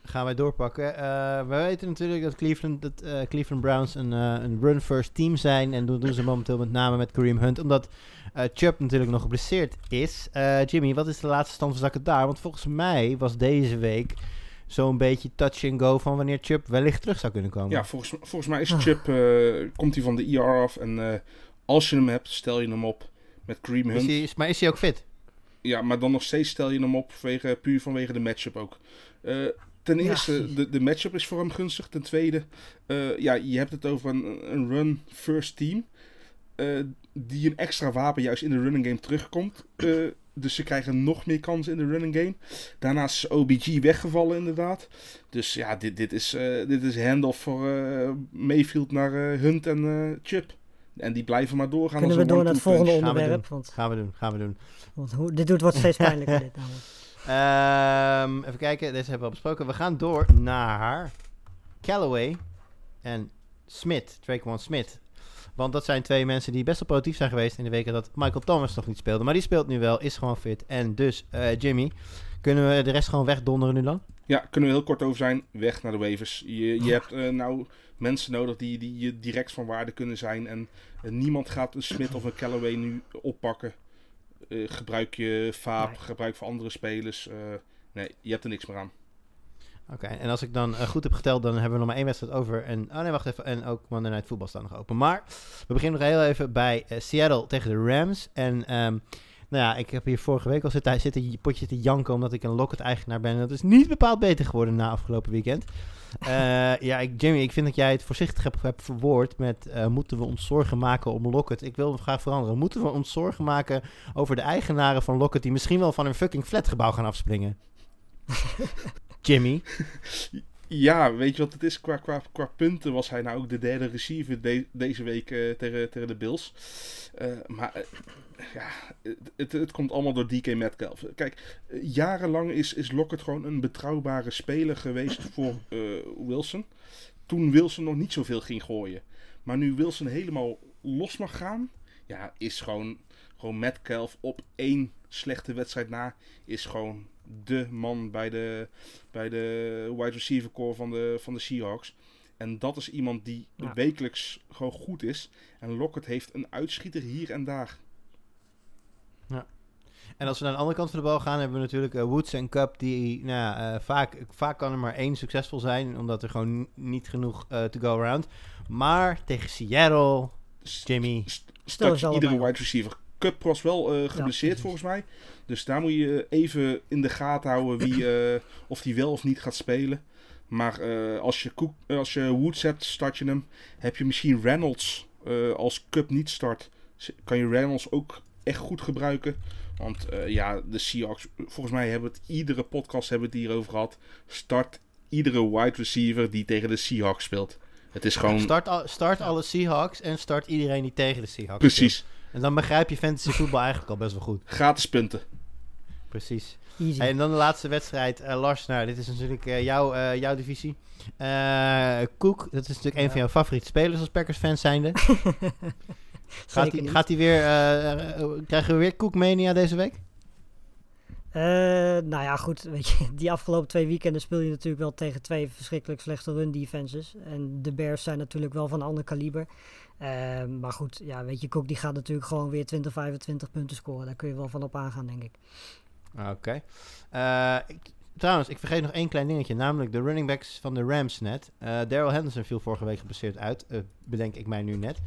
Gaan wij doorpakken. Eh, we weten natuurlijk dat Cleveland, dat, eh, Cleveland Browns een, eh, een run-first team zijn. En dat doen ze momenteel met name met Kareem Hunt. Omdat Chubb natuurlijk nog geblesseerd is. Jimmy, wat is de laatste stand van zaken daar? Want volgens mij was deze week zo'n beetje touch and go van wanneer Chubb wellicht terug zou kunnen komen. Ja, volgens, volgens mij is eh, komt hij van de IR af. En als je hem hebt, stel je hem op met Kareem is Hunt. hij, maar is hij ook fit? Ja, maar dan nog steeds stel je hem op, vanwege, puur vanwege de matchup ook. Eh, ten Ja. eerste, de, de matchup is voor hem gunstig. Ten tweede, eh, ja, je hebt het over een, een run-first team. eh, die een extra wapen juist in de running game terugkomt. Eh, dus ze krijgen nog meer kansen in de running game. Daarnaast is OBG weggevallen inderdaad. Dus ja, dit, dit is, eh dit is handoff voor eh, Mayfield naar Hunt en eh Chip. En die blijven maar doorgaan. Kunnen we als een door naar het punch. volgende Gaan we onderwerp? Want, Gaan we doen, gaan we doen. want hoe, dit doet wordt steeds pijnlijker. dit namelijk. Ehm, even kijken, deze hebben we al besproken. We gaan door naar Callaway en Smith, Traquan Smith. Want dat zijn twee mensen die best wel productief zijn geweest in de weken dat Michael Thomas nog niet speelde. Maar die speelt nu wel, is gewoon fit. En dus, eh, Jimmy, kunnen we de rest gewoon wegdonderen nu dan? Ja, kunnen we heel kort over zijn. Weg naar de waivers. Je, je [LAUGHS] hebt eh, nou mensen nodig die, die je direct van waarde kunnen zijn. En niemand gaat een Smith of een Callaway nu oppakken. Eh, gebruik je Vaap, Nee. gebruik voor andere spelers. eh, nee, je hebt er niks meer aan. Oké, en als ik dan eh, goed heb geteld, dan hebben we nog maar één wedstrijd over. En, oh nee, wacht even. En ook Monday Night Football staat nog open. Maar we beginnen nog heel even bij Seattle tegen de Rams. En ehm, nou ja, ik heb hier vorige week al zitten, zitten potje te janken omdat ik een Locket-eigenaar ben. En dat is niet bepaald beter geworden na afgelopen weekend. [LAUGHS] Eh, ja, ik, Jimmy, ik vind dat jij het voorzichtig hebt, hebt verwoord met eh, moeten we ons zorgen maken om Locket. Ik wil hem graag veranderen. Moeten we ons zorgen maken over de eigenaren van Locket die misschien wel van een fucking flatgebouw gaan afspringen? [LAUGHS] Jimmy. Ja, weet je wat het is? Qua, qua, qua punten was hij nou ook de derde receiver de- deze week eh, tegen, tegen de Bills. Maar ja, het, het, komt allemaal door DK Metcalf. Kijk, jarenlang is, is Lockett gewoon een betrouwbare speler geweest voor eh, Wilson. Toen Wilson nog niet zoveel ging gooien. Maar nu Wilson helemaal los mag gaan, ja, is gewoon, gewoon Metcalf op één slechte wedstrijd na, is gewoon de man bij de, bij de wide receiver core van de, van de Seahawks. En dat is iemand die Ja. wekelijks gewoon goed is. En Lockett heeft een uitschieter hier en daar. En als we naar de andere kant van de bal gaan, hebben we natuurlijk eh, Woods en Cup. Die, nou, ja, eh, vaak, vaak kan er maar één succesvol zijn, omdat er gewoon niet genoeg eh, to go around. Maar tegen Seattle, Jimmy, st- Stel iedere wide receiver. Cup was wel eh, geblesseerd volgens mij. Dus daar moet je even in de gaten houden wie, eh, of die wel of niet gaat spelen. Maar eh, als, je Cook, als je Woods hebt, start je hem. Heb je misschien Reynolds eh, als Cup niet start, kan je Reynolds ook echt goed gebruiken. Want eh, ja, de Seahawks, volgens mij hebben we het iedere podcast hebben we het hierover gehad. Start iedere wide receiver die tegen de Seahawks speelt. Het is gewoon start, al- start alle Seahawks en start iedereen die tegen de Seahawks precies speelt. En dan begrijp je fantasy voetbal eigenlijk al best wel goed. gratis punten. Precies. Easy. En dan de laatste wedstrijd. eh, Lars, nou, dit is natuurlijk eh, jouw, eh, jouw divisie. Eh Cook, dat is natuurlijk een van jouw favoriete spelers als Packers-fans zijnde. [LAUGHS] [LAUGHS] Gaat hij gaat hij weer, eh, eh, krijgen we weer Cook Mania deze week? Nou ja, goed. Weet je, [LAUGHS] die afgelopen twee weekenden speel je natuurlijk wel tegen twee verschrikkelijk slechte run defenses. En de Bears zijn natuurlijk wel van een ander kaliber. Maar goed, ja, weet je, Cook die gaat natuurlijk gewoon weer 20, 25 punten scoren. Daar kun je wel van op aangaan, denk ik. Oké. Eh, ik- trouwens, ik vergeet nog één klein dingetje. Namelijk de running backs van de Rams net. Eh Daryl Henderson viel vorige week geblesseerd uit. eh, bedenk ik mij nu net.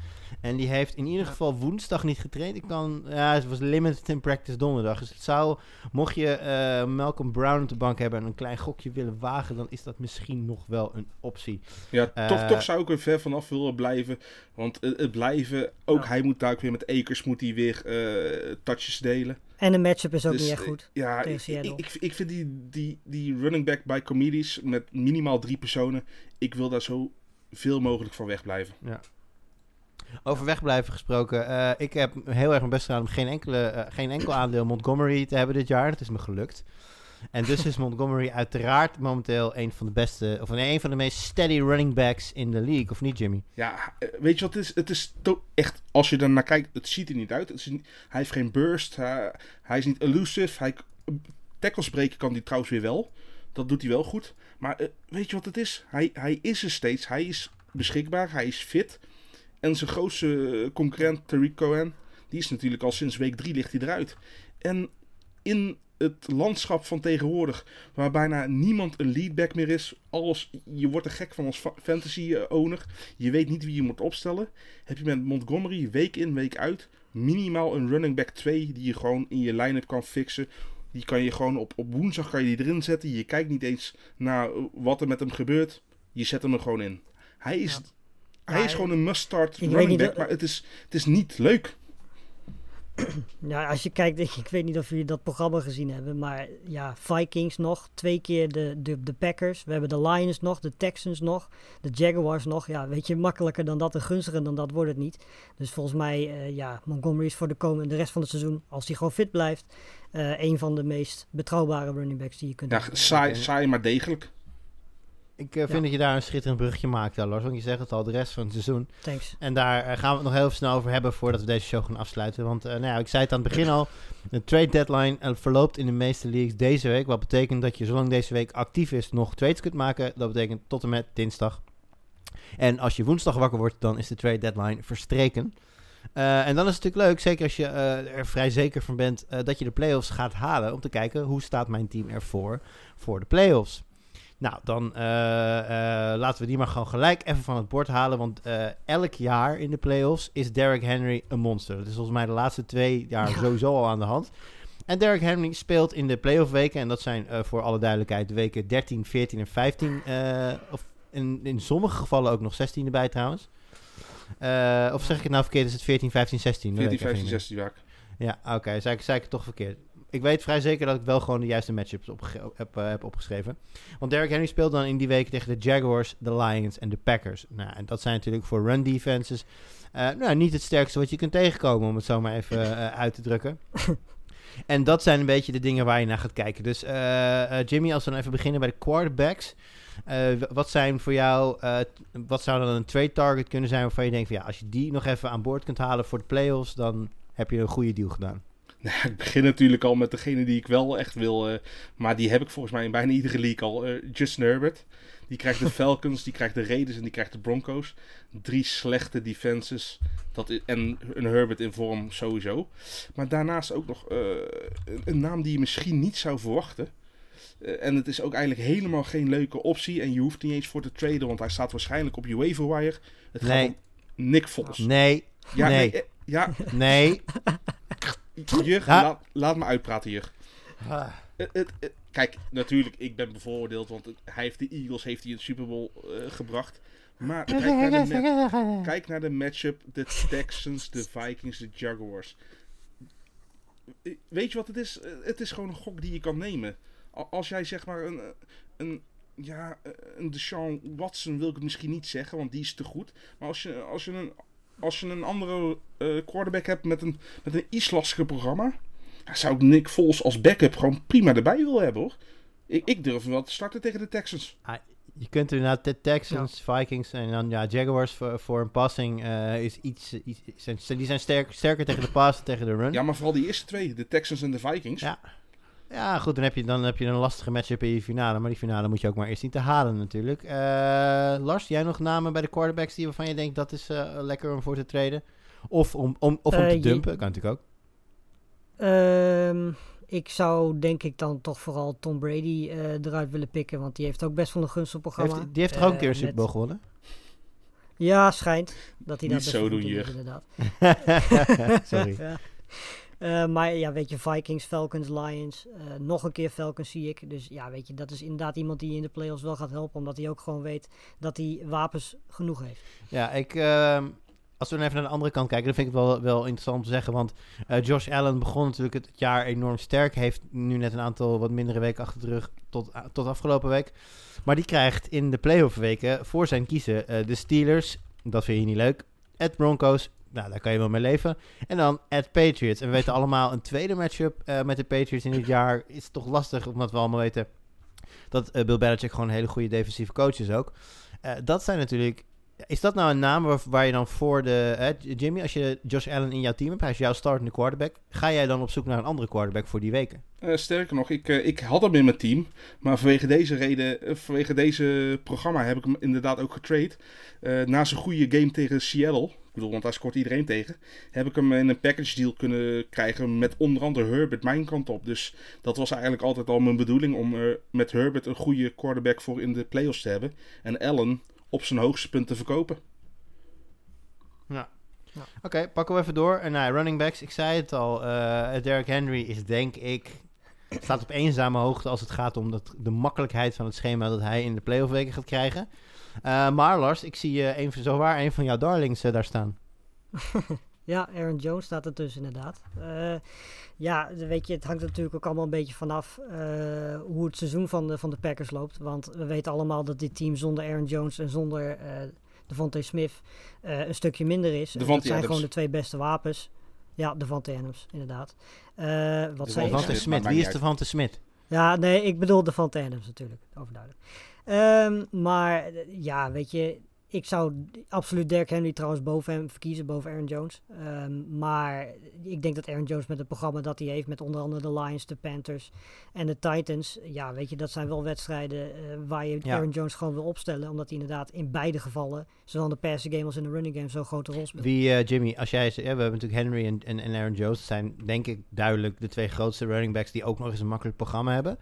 En die heeft in ieder geval woensdag niet getraind. Ik kan, ja, het was limited in practice donderdag. Dus het zou, mocht je eh, Malcolm Brown op de bank hebben en een klein gokje willen wagen, dan is dat misschien nog wel een optie. Ja, toch, toch zou ik er ver vanaf willen blijven. Want het, blijven, ook Ja. hij moet daar ook weer met Akers moet hij weer touches delen. En de matchup is ook Dus, niet echt goed. Ja, tegen ik, Seattle. ik, ik, ik vind die, die, die running back bij comedies met minimaal drie personen, ik wil daar zo veel mogelijk van wegblijven. Over wegblijven gesproken. eh, ik heb heel erg mijn best gedaan om geen, enkele, eh, geen enkel aandeel Montgomery te hebben dit jaar. Dat is me gelukt. En dus is Montgomery uiteraard momenteel een van de beste, of een van de meest steady running backs in de league, of niet, Jimmy? Ja, eh, weet je wat het is? Het is echt, als je er naar kijkt, het ziet er niet uit. Hij heeft geen burst, hij, is niet elusive. Hij, tackles breken kan hij trouwens weer wel. Dat doet hij wel goed. Maar eh, weet je wat het is? Hij, hij is er steeds. Hij is beschikbaar, hij is fit. En zijn grootste concurrent, Tariq Cohen, die is natuurlijk al sinds week drie ligt hij eruit. En in het landschap van tegenwoordig, waar bijna niemand een leadback meer is, alles, je wordt er gek van als fa- fantasy eh, owner. Je weet niet wie je moet opstellen. Heb je met Montgomery week in, week uit minimaal een running back 2 die je gewoon in je line-up kan fixen. Die kan je gewoon op, op woensdag kan je die erin zetten. Je kijkt niet eens naar wat er met hem gebeurt. Je zet hem er gewoon in. Hij is, Ja. hij is gewoon een must-start running back, maar het is, het is niet leuk. [CLEARS THROAT] Ja, als je kijkt, ik, ik weet niet of jullie dat programma gezien hebben, maar ja, Vikings nog, twee keer de, de, de Packers, we hebben de Lions nog, de Texans nog, de Jaguars nog. Ja, weet je, makkelijker dan dat en gunstiger dan dat wordt het niet. Dus volgens mij, eh, ja, Montgomery is voor de komende, de rest van het seizoen, als hij gewoon fit blijft, eh, een van de meest betrouwbare running backs die je kunt Ja, hebben. saai, saai maar degelijk. Ik eh, vind Ja. dat je daar een schitterend bruggetje maakt, Lars. Want je zegt het al, de rest van het seizoen. Thanks. En daar eh, gaan we het nog heel snel over hebben voordat we deze show gaan afsluiten. Want eh, nou ja, ik zei het aan het begin al, de trade deadline verloopt in de meeste leagues deze week. Wat betekent dat je zolang deze week actief is nog trades kunt maken. Dat betekent tot en met dinsdag. En als je woensdag wakker wordt, dan is de trade deadline verstreken. En dan is het natuurlijk leuk, zeker als je er vrij zeker van bent, dat je de playoffs gaat halen. Om te kijken hoe staat mijn team ervoor voor de playoffs. Nou, dan eh, eh, laten we die maar gewoon gelijk even van het bord halen. Want eh, elk jaar in de playoffs is Derrick Henry een monster. Dat is volgens mij de laatste twee jaar Ja. sowieso al aan de hand. En Derrick Henry speelt in de playoff weken. En dat zijn voor alle duidelijkheid de weken 13, 14 en 15. eh, of in, in sommige gevallen ook nog 16 erbij trouwens. Of zeg ik het nou verkeerd? Is het 14, 15, 16? Dat 14, weet ik even 15, niet meer. 16 vaak. Ja, oké. Zei, ik, zei ik het toch verkeerd. Ik weet vrij zeker dat ik wel gewoon de juiste matchups heb, eh, heb opgeschreven. Want Derrick Henry speelt dan in die week tegen de Jaguars, de Lions en de Packers. Nou, en dat zijn natuurlijk voor run defenses eh, nou, niet het sterkste wat je kunt tegenkomen, om het zo maar even eh, uit te drukken. [LAUGHS] En dat zijn een beetje de dingen waar je naar gaat kijken. Dus Jimmy, als we dan even beginnen bij de quarterbacks. wat zijn voor jou, wat zou dan een trade target kunnen zijn waarvan je denkt van ja, als je die nog even aan boord kunt halen voor de playoffs, dan heb je een goede deal gedaan. Nou, [LAUGHS] ik begin natuurlijk al met degene die ik wel echt wil. eh, maar die heb ik volgens mij in bijna iedere league al. eh, Justin Herbert. Die krijgt de [LAUGHS] Falcons, die krijgt de Raiders en die krijgt de Broncos. Drie slechte defenses. Dat en een Herbert in vorm sowieso. Maar daarnaast ook nog eh, een, een naam die je misschien niet zou verwachten. En het is ook eigenlijk helemaal geen leuke optie. En je hoeft niet eens voor te traden, want hij staat waarschijnlijk op je waiver wire. Het gaat Nee. om Nick Foles. Nee, Ja, nee. eh, ja, nee. [LAUGHS] Jurg, Ja. laat, laat me uitpraten, het- het- kijk, natuurlijk, ik ben bevoordeeld, want hij heeft de Eagles heeft hij in de Super Bowl gebracht. Maar kijk naar, de ma- kijk naar de matchup, de Texans, de Vikings, de Jaguars. Weet je wat het is? Het is gewoon een gok die je kan nemen. Als jij zeg maar een, een, ja, een Deshaun Watson wil ik het misschien niet zeggen, want die is te goed. Maar als je, als je, een, als je een andere eh, quarterback hebt met een, met een iets lastiger programma, zou ik Nick Foles als backup gewoon prima erbij willen hebben hoor. Ik, ik durf hem wel te starten tegen de Texans. Je kunt inderdaad de Texans, Vikings en dan ja, Jaguars voor, voor een passing eh, is iets, iets zijn, die zijn sterk, sterker tegen de pass dan tegen de run. Ja, maar vooral die eerste twee, de Texans en de Vikings. Ja. Ja, goed, dan heb, je, dan heb je een lastige matchup in je finale. Maar die finale moet je ook maar eerst zien te halen natuurlijk. Eh, Lars, jij nog namen bij de quarterbacks die waarvan je denkt dat is eh, lekker om voor te treden? Of om, om, of om Eh, te je- dumpen, kan natuurlijk ook. Ehm, ik zou denk ik dan toch vooral Tom Brady eh, eruit willen pikken, want die heeft ook best wel een gunstig programma. Heeft, die heeft toch ook een keer een Super Bowl met- gewonnen? Ja, schijnt dat hij daar Niet best zo doen, Jur. inderdaad. [LAUGHS] [LAUGHS] Sorry. Ja. Eh, maar ja, weet je, Vikings, Falcons, Lions. eh, nog een keer Falcons zie ik. Dus ja, weet je, dat is inderdaad iemand die in de playoffs wel gaat helpen. Omdat hij ook gewoon weet dat hij wapens genoeg heeft. Ja, ik, ehm, als we dan even naar de andere kant kijken, dan vind ik het wel, wel interessant om te zeggen. Want eh, Josh Allen begon natuurlijk het jaar enorm sterk. Heeft nu net een aantal wat mindere weken achter de rug tot, tot afgelopen week. Maar die krijgt in de playoff weken voor zijn kiezen de Steelers. Dat vind je niet leuk. At Broncos. Nou, daar kan je wel mee leven. En dan at Patriots. En we weten allemaal, een tweede matchup eh, met de Patriots in dit jaar is toch lastig. Omdat we allemaal weten dat eh, Bill Belichick gewoon een hele goede defensieve coach is ook. Eh, dat zijn natuurlijk is dat nou een naam waar, je dan voor de... Hè, Jimmy, als je Josh Allen in jouw team hebt, hij is jouw startende quarterback. Ga jij dan op zoek naar een andere quarterback voor die weken? Eh, sterker nog, ik, eh, ik had hem in mijn team. Maar vanwege deze reden, eh, vanwege deze programma heb ik hem inderdaad ook getrade. Na zijn goede game tegen Seattle, ik bedoel, want daar scoort iedereen tegen, heb ik hem in een package deal kunnen krijgen met onder andere Herbert mijn kant op. Dus dat was eigenlijk altijd al mijn bedoeling om eh, met Herbert een goede quarterback voor in de playoffs te hebben. En Allen op zijn hoogste punt te verkopen. Oké, pakken we even door. En nou, running backs, ik zei het al. eh Derrick Henry is denk ik... staat op eenzame hoogte als het gaat om dat, de makkelijkheid van het schema dat hij in de playoff weken gaat krijgen. Eh, maar Lars, ik zie je een, zo waar een van jouw darlings daar staan. [LAUGHS] Ja, Aaron Jones staat er dus inderdaad. Eh, ja, weet je, het hangt natuurlijk ook allemaal een beetje vanaf eh hoe het seizoen van de, van de Packers loopt. Want we weten allemaal dat dit team zonder Aaron Jones en zonder eh Devontae Smith eh, een stukje minder is. Dat zijn Adams. gewoon de twee beste wapens. Ja, Devontae Adams, inderdaad. Eh, wat je? Devante Smith, Wie is uit. Devante Smit? Ja, nee, ik bedoel Devontae Adams natuurlijk, overduidelijk. Ehm, maar ja, weet je, ik zou absoluut Derrick Henry trouwens boven hem verkiezen, boven Aaron Jones. Ehm, maar ik denk dat Aaron Jones met het programma dat hij heeft, met onder andere de Lions, de Panthers en de Titans, ja, weet je, dat zijn wel wedstrijden eh, waar je Ja. Aaron Jones gewoon wil opstellen, omdat hij inderdaad in beide gevallen, zowel in de passing game als in de running game, zo'n grote rol speelt. Wie, eh, Jimmy, als jij... ze- Ja, we hebben natuurlijk Henry en, en, en Aaron Jones. Dat zijn denk ik duidelijk de twee grootste running backs die ook nog eens een makkelijk programma hebben.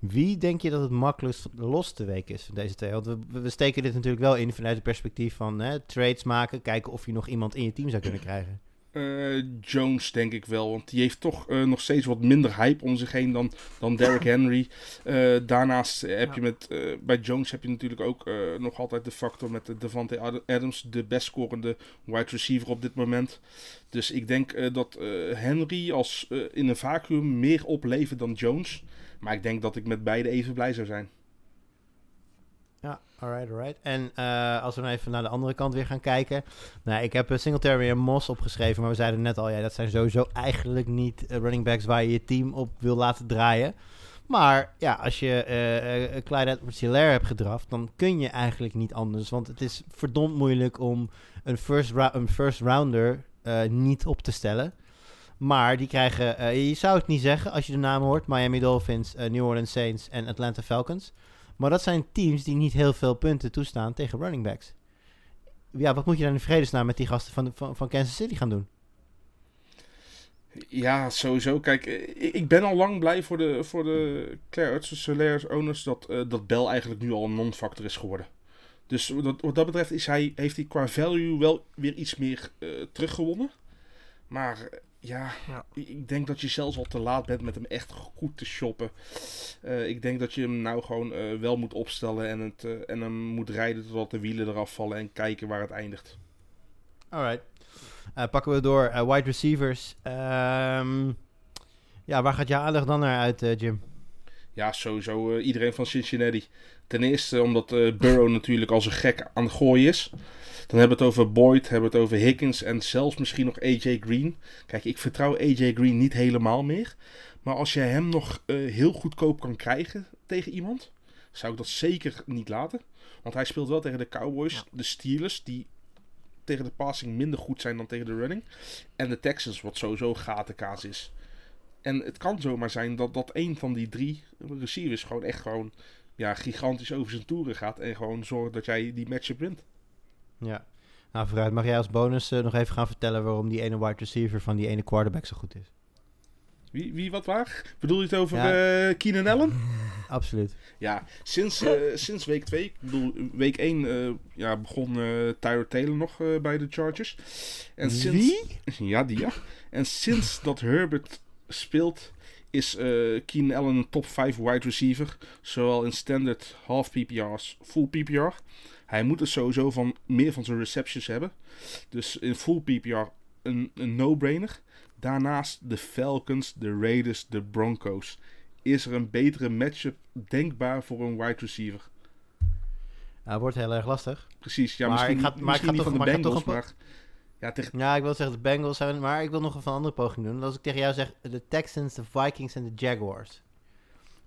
Wie denk je dat het makkelijkst los te weken is van deze twee? Want we, we steken dit natuurlijk wel in vanuit het perspectief van hè, trades maken. Kijken of je nog iemand in je team zou kunnen krijgen. Eh, Jones denk ik wel, want die heeft toch eh, nog steeds wat minder hype om zich heen dan, dan Derrick [COUGHS] Henry. Eh, daarnaast heb Ja. je met, bij Jones heb je natuurlijk ook nog altijd de factor met de Devante Ad- Adams, de best scorende wide receiver op dit moment. Dus ik denk dat Henry als in een vacuüm meer oplevert dan Jones. Maar ik denk dat ik met beide even blij zou zijn. Ja, alright, alright. En eh, als we even naar de andere kant weer gaan kijken. Nou, ik heb uh, Singletary en Moss opgeschreven, maar we zeiden net al, ja, dat zijn sowieso eigenlijk niet uh, running backs waar je je team op wil laten draaien. Maar ja, als je uh, Clyde Edwards-Hilaire hebt gedraft, dan kun je eigenlijk niet anders. Want het is verdomd moeilijk om een first, een first rounder niet op te stellen. Maar die krijgen, je zou het niet zeggen als je de namen hoort, Miami Dolphins, New Orleans Saints en Atlanta Falcons. Maar dat zijn teams die niet heel veel punten toestaan tegen running backs. Ja, wat moet je dan in vredesnaam met die gasten van, van, van Kansas City gaan doen? Ja, sowieso. Kijk, ik ben al lang blij voor de, voor de Claire Solaires owners dat, uh, dat Bell eigenlijk nu al een non-factor is geworden. Dus wat, dat betreft is hij, heeft hij qua value wel weer iets meer uh, teruggewonnen. Maar ja, ja, ik denk dat je zelfs al te laat bent met hem echt goed te shoppen. Uh, ik denk dat je hem nou gewoon uh, wel moet opstellen en, het, uh, en hem moet rijden totdat de wielen eraf vallen en kijken waar het eindigt. Alright. pakken we door wide receivers. Um, ja, waar gaat je aandacht dan naar uit, Jim? Ja, sowieso iedereen van Cincinnati. Ten eerste omdat Burrow natuurlijk als een gek aan het gooien is. Dan hebben we het over Boyd, hebben we het over Higgins en zelfs misschien nog AJ Green. Kijk, ik vertrouw AJ Green niet helemaal meer. Maar als je hem nog uh, heel goedkoop kan krijgen tegen iemand, zou ik dat zeker niet laten. Want hij speelt wel tegen de Cowboys, ja. de Steelers, die tegen de passing minder goed zijn dan tegen de running. En de Texans, wat sowieso gatenkaas is. En het kan zomaar zijn dat, dat een van die drie receivers gewoon echt gewoon ja, gigantisch over zijn toeren gaat. En gewoon zorgt dat jij die matchup wint. Ja. Nou, vooruit. Mag jij als bonus uh, nog even gaan vertellen waarom die ene wide receiver van die ene quarterback zo goed is? Wie, wie wat waar? Bedoel je het over ja. uh, Keenan Allen? [LAUGHS] Absoluut. Ja, sinds, uh, sinds week 2, ik bedoel, week 1 uh, ja, begon Tyler Taylor nog bij de Chargers. En sinds, Wie? Ja, die ja. En sinds dat Herbert speelt, is Keenan Allen een top 5 wide receiver. Zowel in standard half PPR als full PPR. Hij moet het sowieso van meer van zijn receptions hebben. Dus in full PPR een, een no-brainer. Daarnaast de Falcons, de Raiders, de Broncos. Is er een betere matchup denkbaar voor een wide receiver? Nou, wordt heel erg lastig. Precies, ja, maar misschien, ik ga, maar misschien ik ga niet toch, van de Bengals, maar... Ja, tegen... ja, ik wil zeggen de Bengals, zijn, maar ik wil nog een andere poging doen. Als ik tegen jou zeg de Texans, de Vikings en de Jaguars.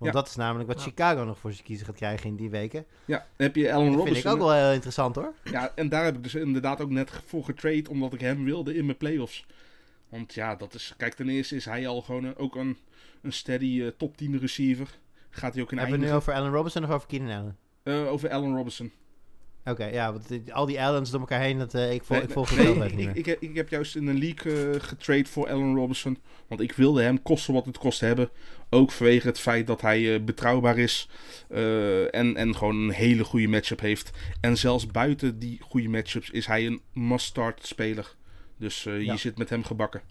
Want ja. dat is namelijk wat Chicago nog voor zijn kiezen gaat krijgen in die weken. Ja, dan heb je Allen Robinson. Dat vind ik ook wel heel interessant hoor. Ja, en daar heb ik dus inderdaad ook net voor getrade, omdat ik hem wilde in mijn playoffs. Want ja, dat is, kijk, ten eerste is hij al gewoon een, ook een, een steady uh, top 10 receiver. Gaat hij ook in Hebben we nu over Allen Robinson of over Keenan Allen? Uh, over Allen Robinson. Oké, okay, ja, want al die Allens door elkaar heen, dat, uh, ik, vol, nee, ik volg het nee, ik, ik, ik, ik, heb juist in een league uh, getrade voor Allen Robinson. Want ik wilde hem kosten wat het kost hebben. Ook vanwege het feit dat hij uh, betrouwbaar is. en, en gewoon een hele goede matchup heeft. En zelfs buiten die goede matchups is hij een must-start speler. Dus ja. je zit met hem gebakken.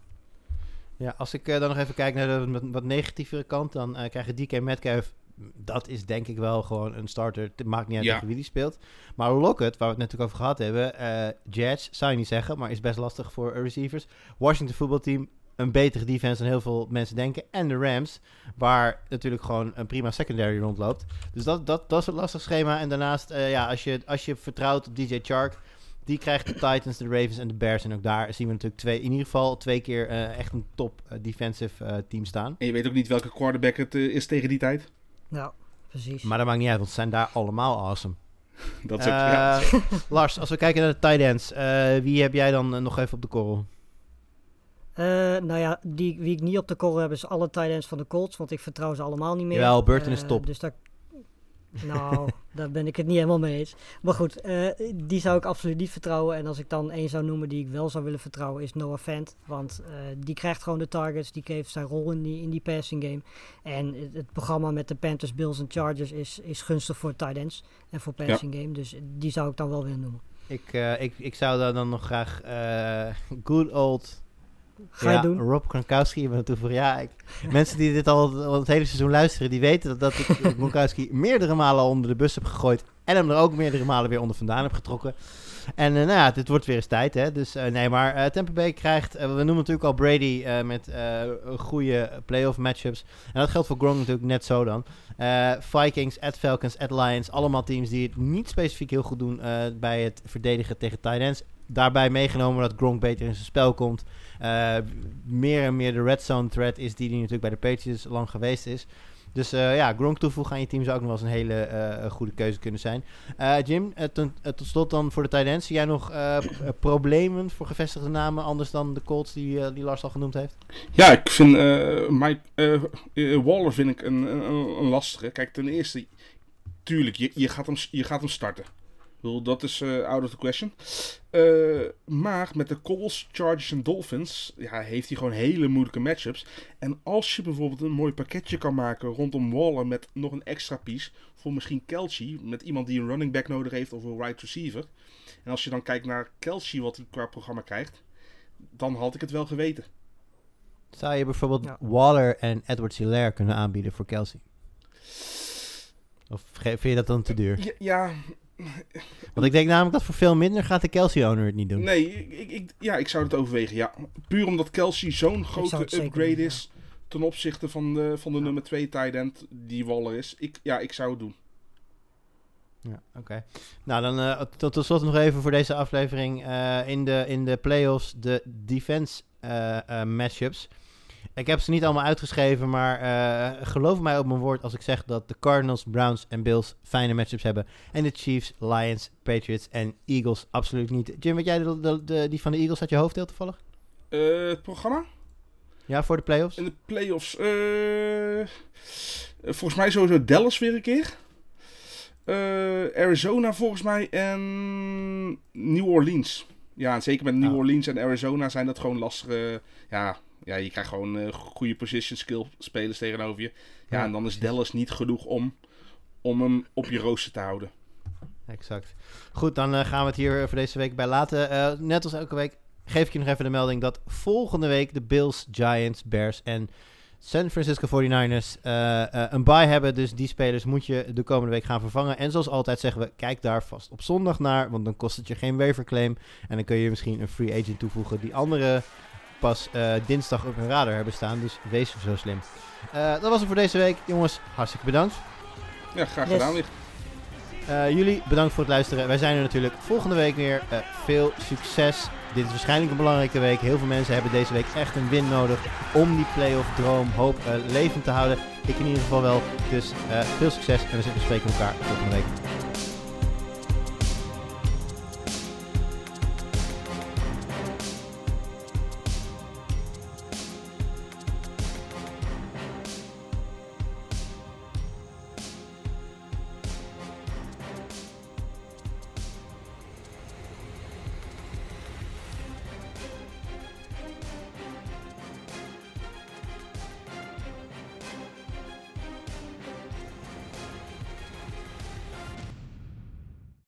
Ja, als ik dan nog even kijk naar de wat negatievere kant, dan krijgen DK Metcalf dat is denk ik wel gewoon een starter. Het maakt niet uit ja. wie die speelt. Maar Lockett, waar we het natuurlijk over gehad hebben. Uh, Jets, zou je niet zeggen, maar is best lastig voor receivers. Washington voetbalteam, een betere defense dan heel veel mensen denken. En de Rams, waar natuurlijk gewoon een prima secondary rondloopt. Dus dat, dat, dat is een lastig schema. En daarnaast, uh, ja, als je, als je vertrouwt op DJ Chark... Die krijgt de Titans, de Ravens en de Bears. En ook daar zien we natuurlijk twee, in ieder geval twee keer uh, echt een top defensive team staan. En je weet ook niet welke quarterback het is tegen die tijd. Ja, precies. Maar dat maakt niet uit, want ze zijn daar allemaal awesome. [LAUGHS] Dat is ook, ja. Eh, Lars, als we kijken naar de tight ends, uh, wie heb jij dan uh, nog even op de korrel? nou ja, die, wie ik niet op de korrel heb is alle tight ends van de Colts, want ik vertrouw ze allemaal niet meer. Wel, Burton is top. Dus daar nou, daar ben ik het niet helemaal mee eens. Maar goed, uh, die zou ik absoluut niet vertrouwen. En als ik dan één zou noemen die ik wel zou willen vertrouwen, is Noah Fant. Want uh, die krijgt gewoon de targets, die geeft zijn rol in die, in die passing game. En het, het programma met de Panthers, Bills en Chargers is, is gunstig voor tight ends en voor passing ja. game. Dus die zou ik dan wel willen noemen. Ik, uh, ik, ik zou daar dan nog graag good old Ga je doen? Rob Gronkowski me naartoe Ja, ik, mensen die dit al, al, het hele seizoen luisteren, die weten dat, dat ik [LAUGHS] Gronkowski meerdere malen onder de bus heb gegooid En hem er ook meerdere malen weer onder vandaan heb getrokken. En nou ja, dit wordt weer eens tijd. Hè? Dus nee, maar Tampa Bay krijgt, we noemen natuurlijk al Brady met goede playoff matchups. En dat geldt voor Gronk natuurlijk net zo dan. Vikings, at Falcons, at Lions. Allemaal teams die het niet specifiek heel goed doen bij het verdedigen tegen tight ends daarbij meegenomen dat Gronk beter in zijn spel komt. Uh, meer en meer de red zone threat is die die natuurlijk bij de Patriots lang geweest is. Dus uh, ja, Gronk toevoegen aan je team zou ook nog wel eens een hele uh, goede keuze kunnen zijn. Jim, tot, slot dan voor de tight. Zie jij nog problemen voor gevestigde namen anders dan de Colts die, die Lars al genoemd heeft? Ja, ik vind Mike, Waller vind ik een, een, een, lastige. Kijk, ten eerste, tuurlijk, je, je, gaat, hem, je gaat hem starten bedoel, dat is uh, out of the question. Uh, maar met de Colts, Chargers en Dolphins ja, heeft hij gewoon hele moeilijke matchups. En als je bijvoorbeeld een mooi pakketje kan maken rondom Waller met nog een extra piece voor misschien Kelsey, met iemand die een running back nodig heeft of een right receiver. En als je dan kijkt naar Kelsey wat hij qua programma krijgt, dan had ik het wel geweten. Zou je bijvoorbeeld Waller en Edward Hilaire kunnen aanbieden voor Kelsey? Of vind je dat dan te duur? ja, want ik denk namelijk dat voor veel minder gaat de Kelsey-owner het niet doen. Nee, ik, ik, ja, ik zou het overwegen, ja. Puur omdat Kelsey zo'n grote upgrade is ten opzichte van de, van de nummer 2 tight end die Waller is. Ik, ja, ik zou het doen. Ja, oké. Nou, dan uh, tot, tot slot nog even voor deze aflevering. Uh, in, de, in de playoffs de defense uh, matchups. Ik heb ze niet allemaal uitgeschreven, maar uh, geloof mij op mijn woord als ik zeg dat de Cardinals, Browns en Bills fijne matchups hebben. En de Chiefs, Lions, Patriots en Eagles absoluut niet. Jim, weet jij de, de, die van de Eagles uit je hoofd heel toevallig? Uh, het programma? Ja, voor de playoffs? In de playoffs. Uh, volgens mij sowieso Dallas weer een keer. Arizona volgens mij en New Orleans. Ja, en zeker met New oh. Orleans en Arizona zijn dat gewoon lastige... Ja, ja, je krijgt gewoon uh, goede position skill spelers tegenover je. Ja, en dan is Dallas niet genoeg om, om hem op je rooster te houden. Exact. Goed, dan uh, gaan we het hier voor deze week bij laten. Uh, net als elke week geef ik je nog even de melding dat volgende week de Bills, Giants, Bears en San Francisco 49ers een bye hebben. Dus die spelers moet je de komende week gaan vervangen. En zoals altijd zeggen we, kijk daar vast op zondag naar. Want dan kost het je geen waiver claim. En dan kun je misschien een free agent toevoegen die andere pas uh, dinsdag op hun radar hebben staan. Dus wees zo slim. Uh, dat was het voor deze week. Jongens, hartstikke bedankt. Ja, graag gedaan weer. Uh, jullie bedankt voor het luisteren. Wij zijn er natuurlijk volgende week weer. veel succes. Dit is waarschijnlijk een belangrijke week. Heel veel mensen hebben deze week echt een win nodig om die playoff droom, hoop levend te houden. Ik in ieder geval wel. Dus veel succes en we spreken elkaar volgende week.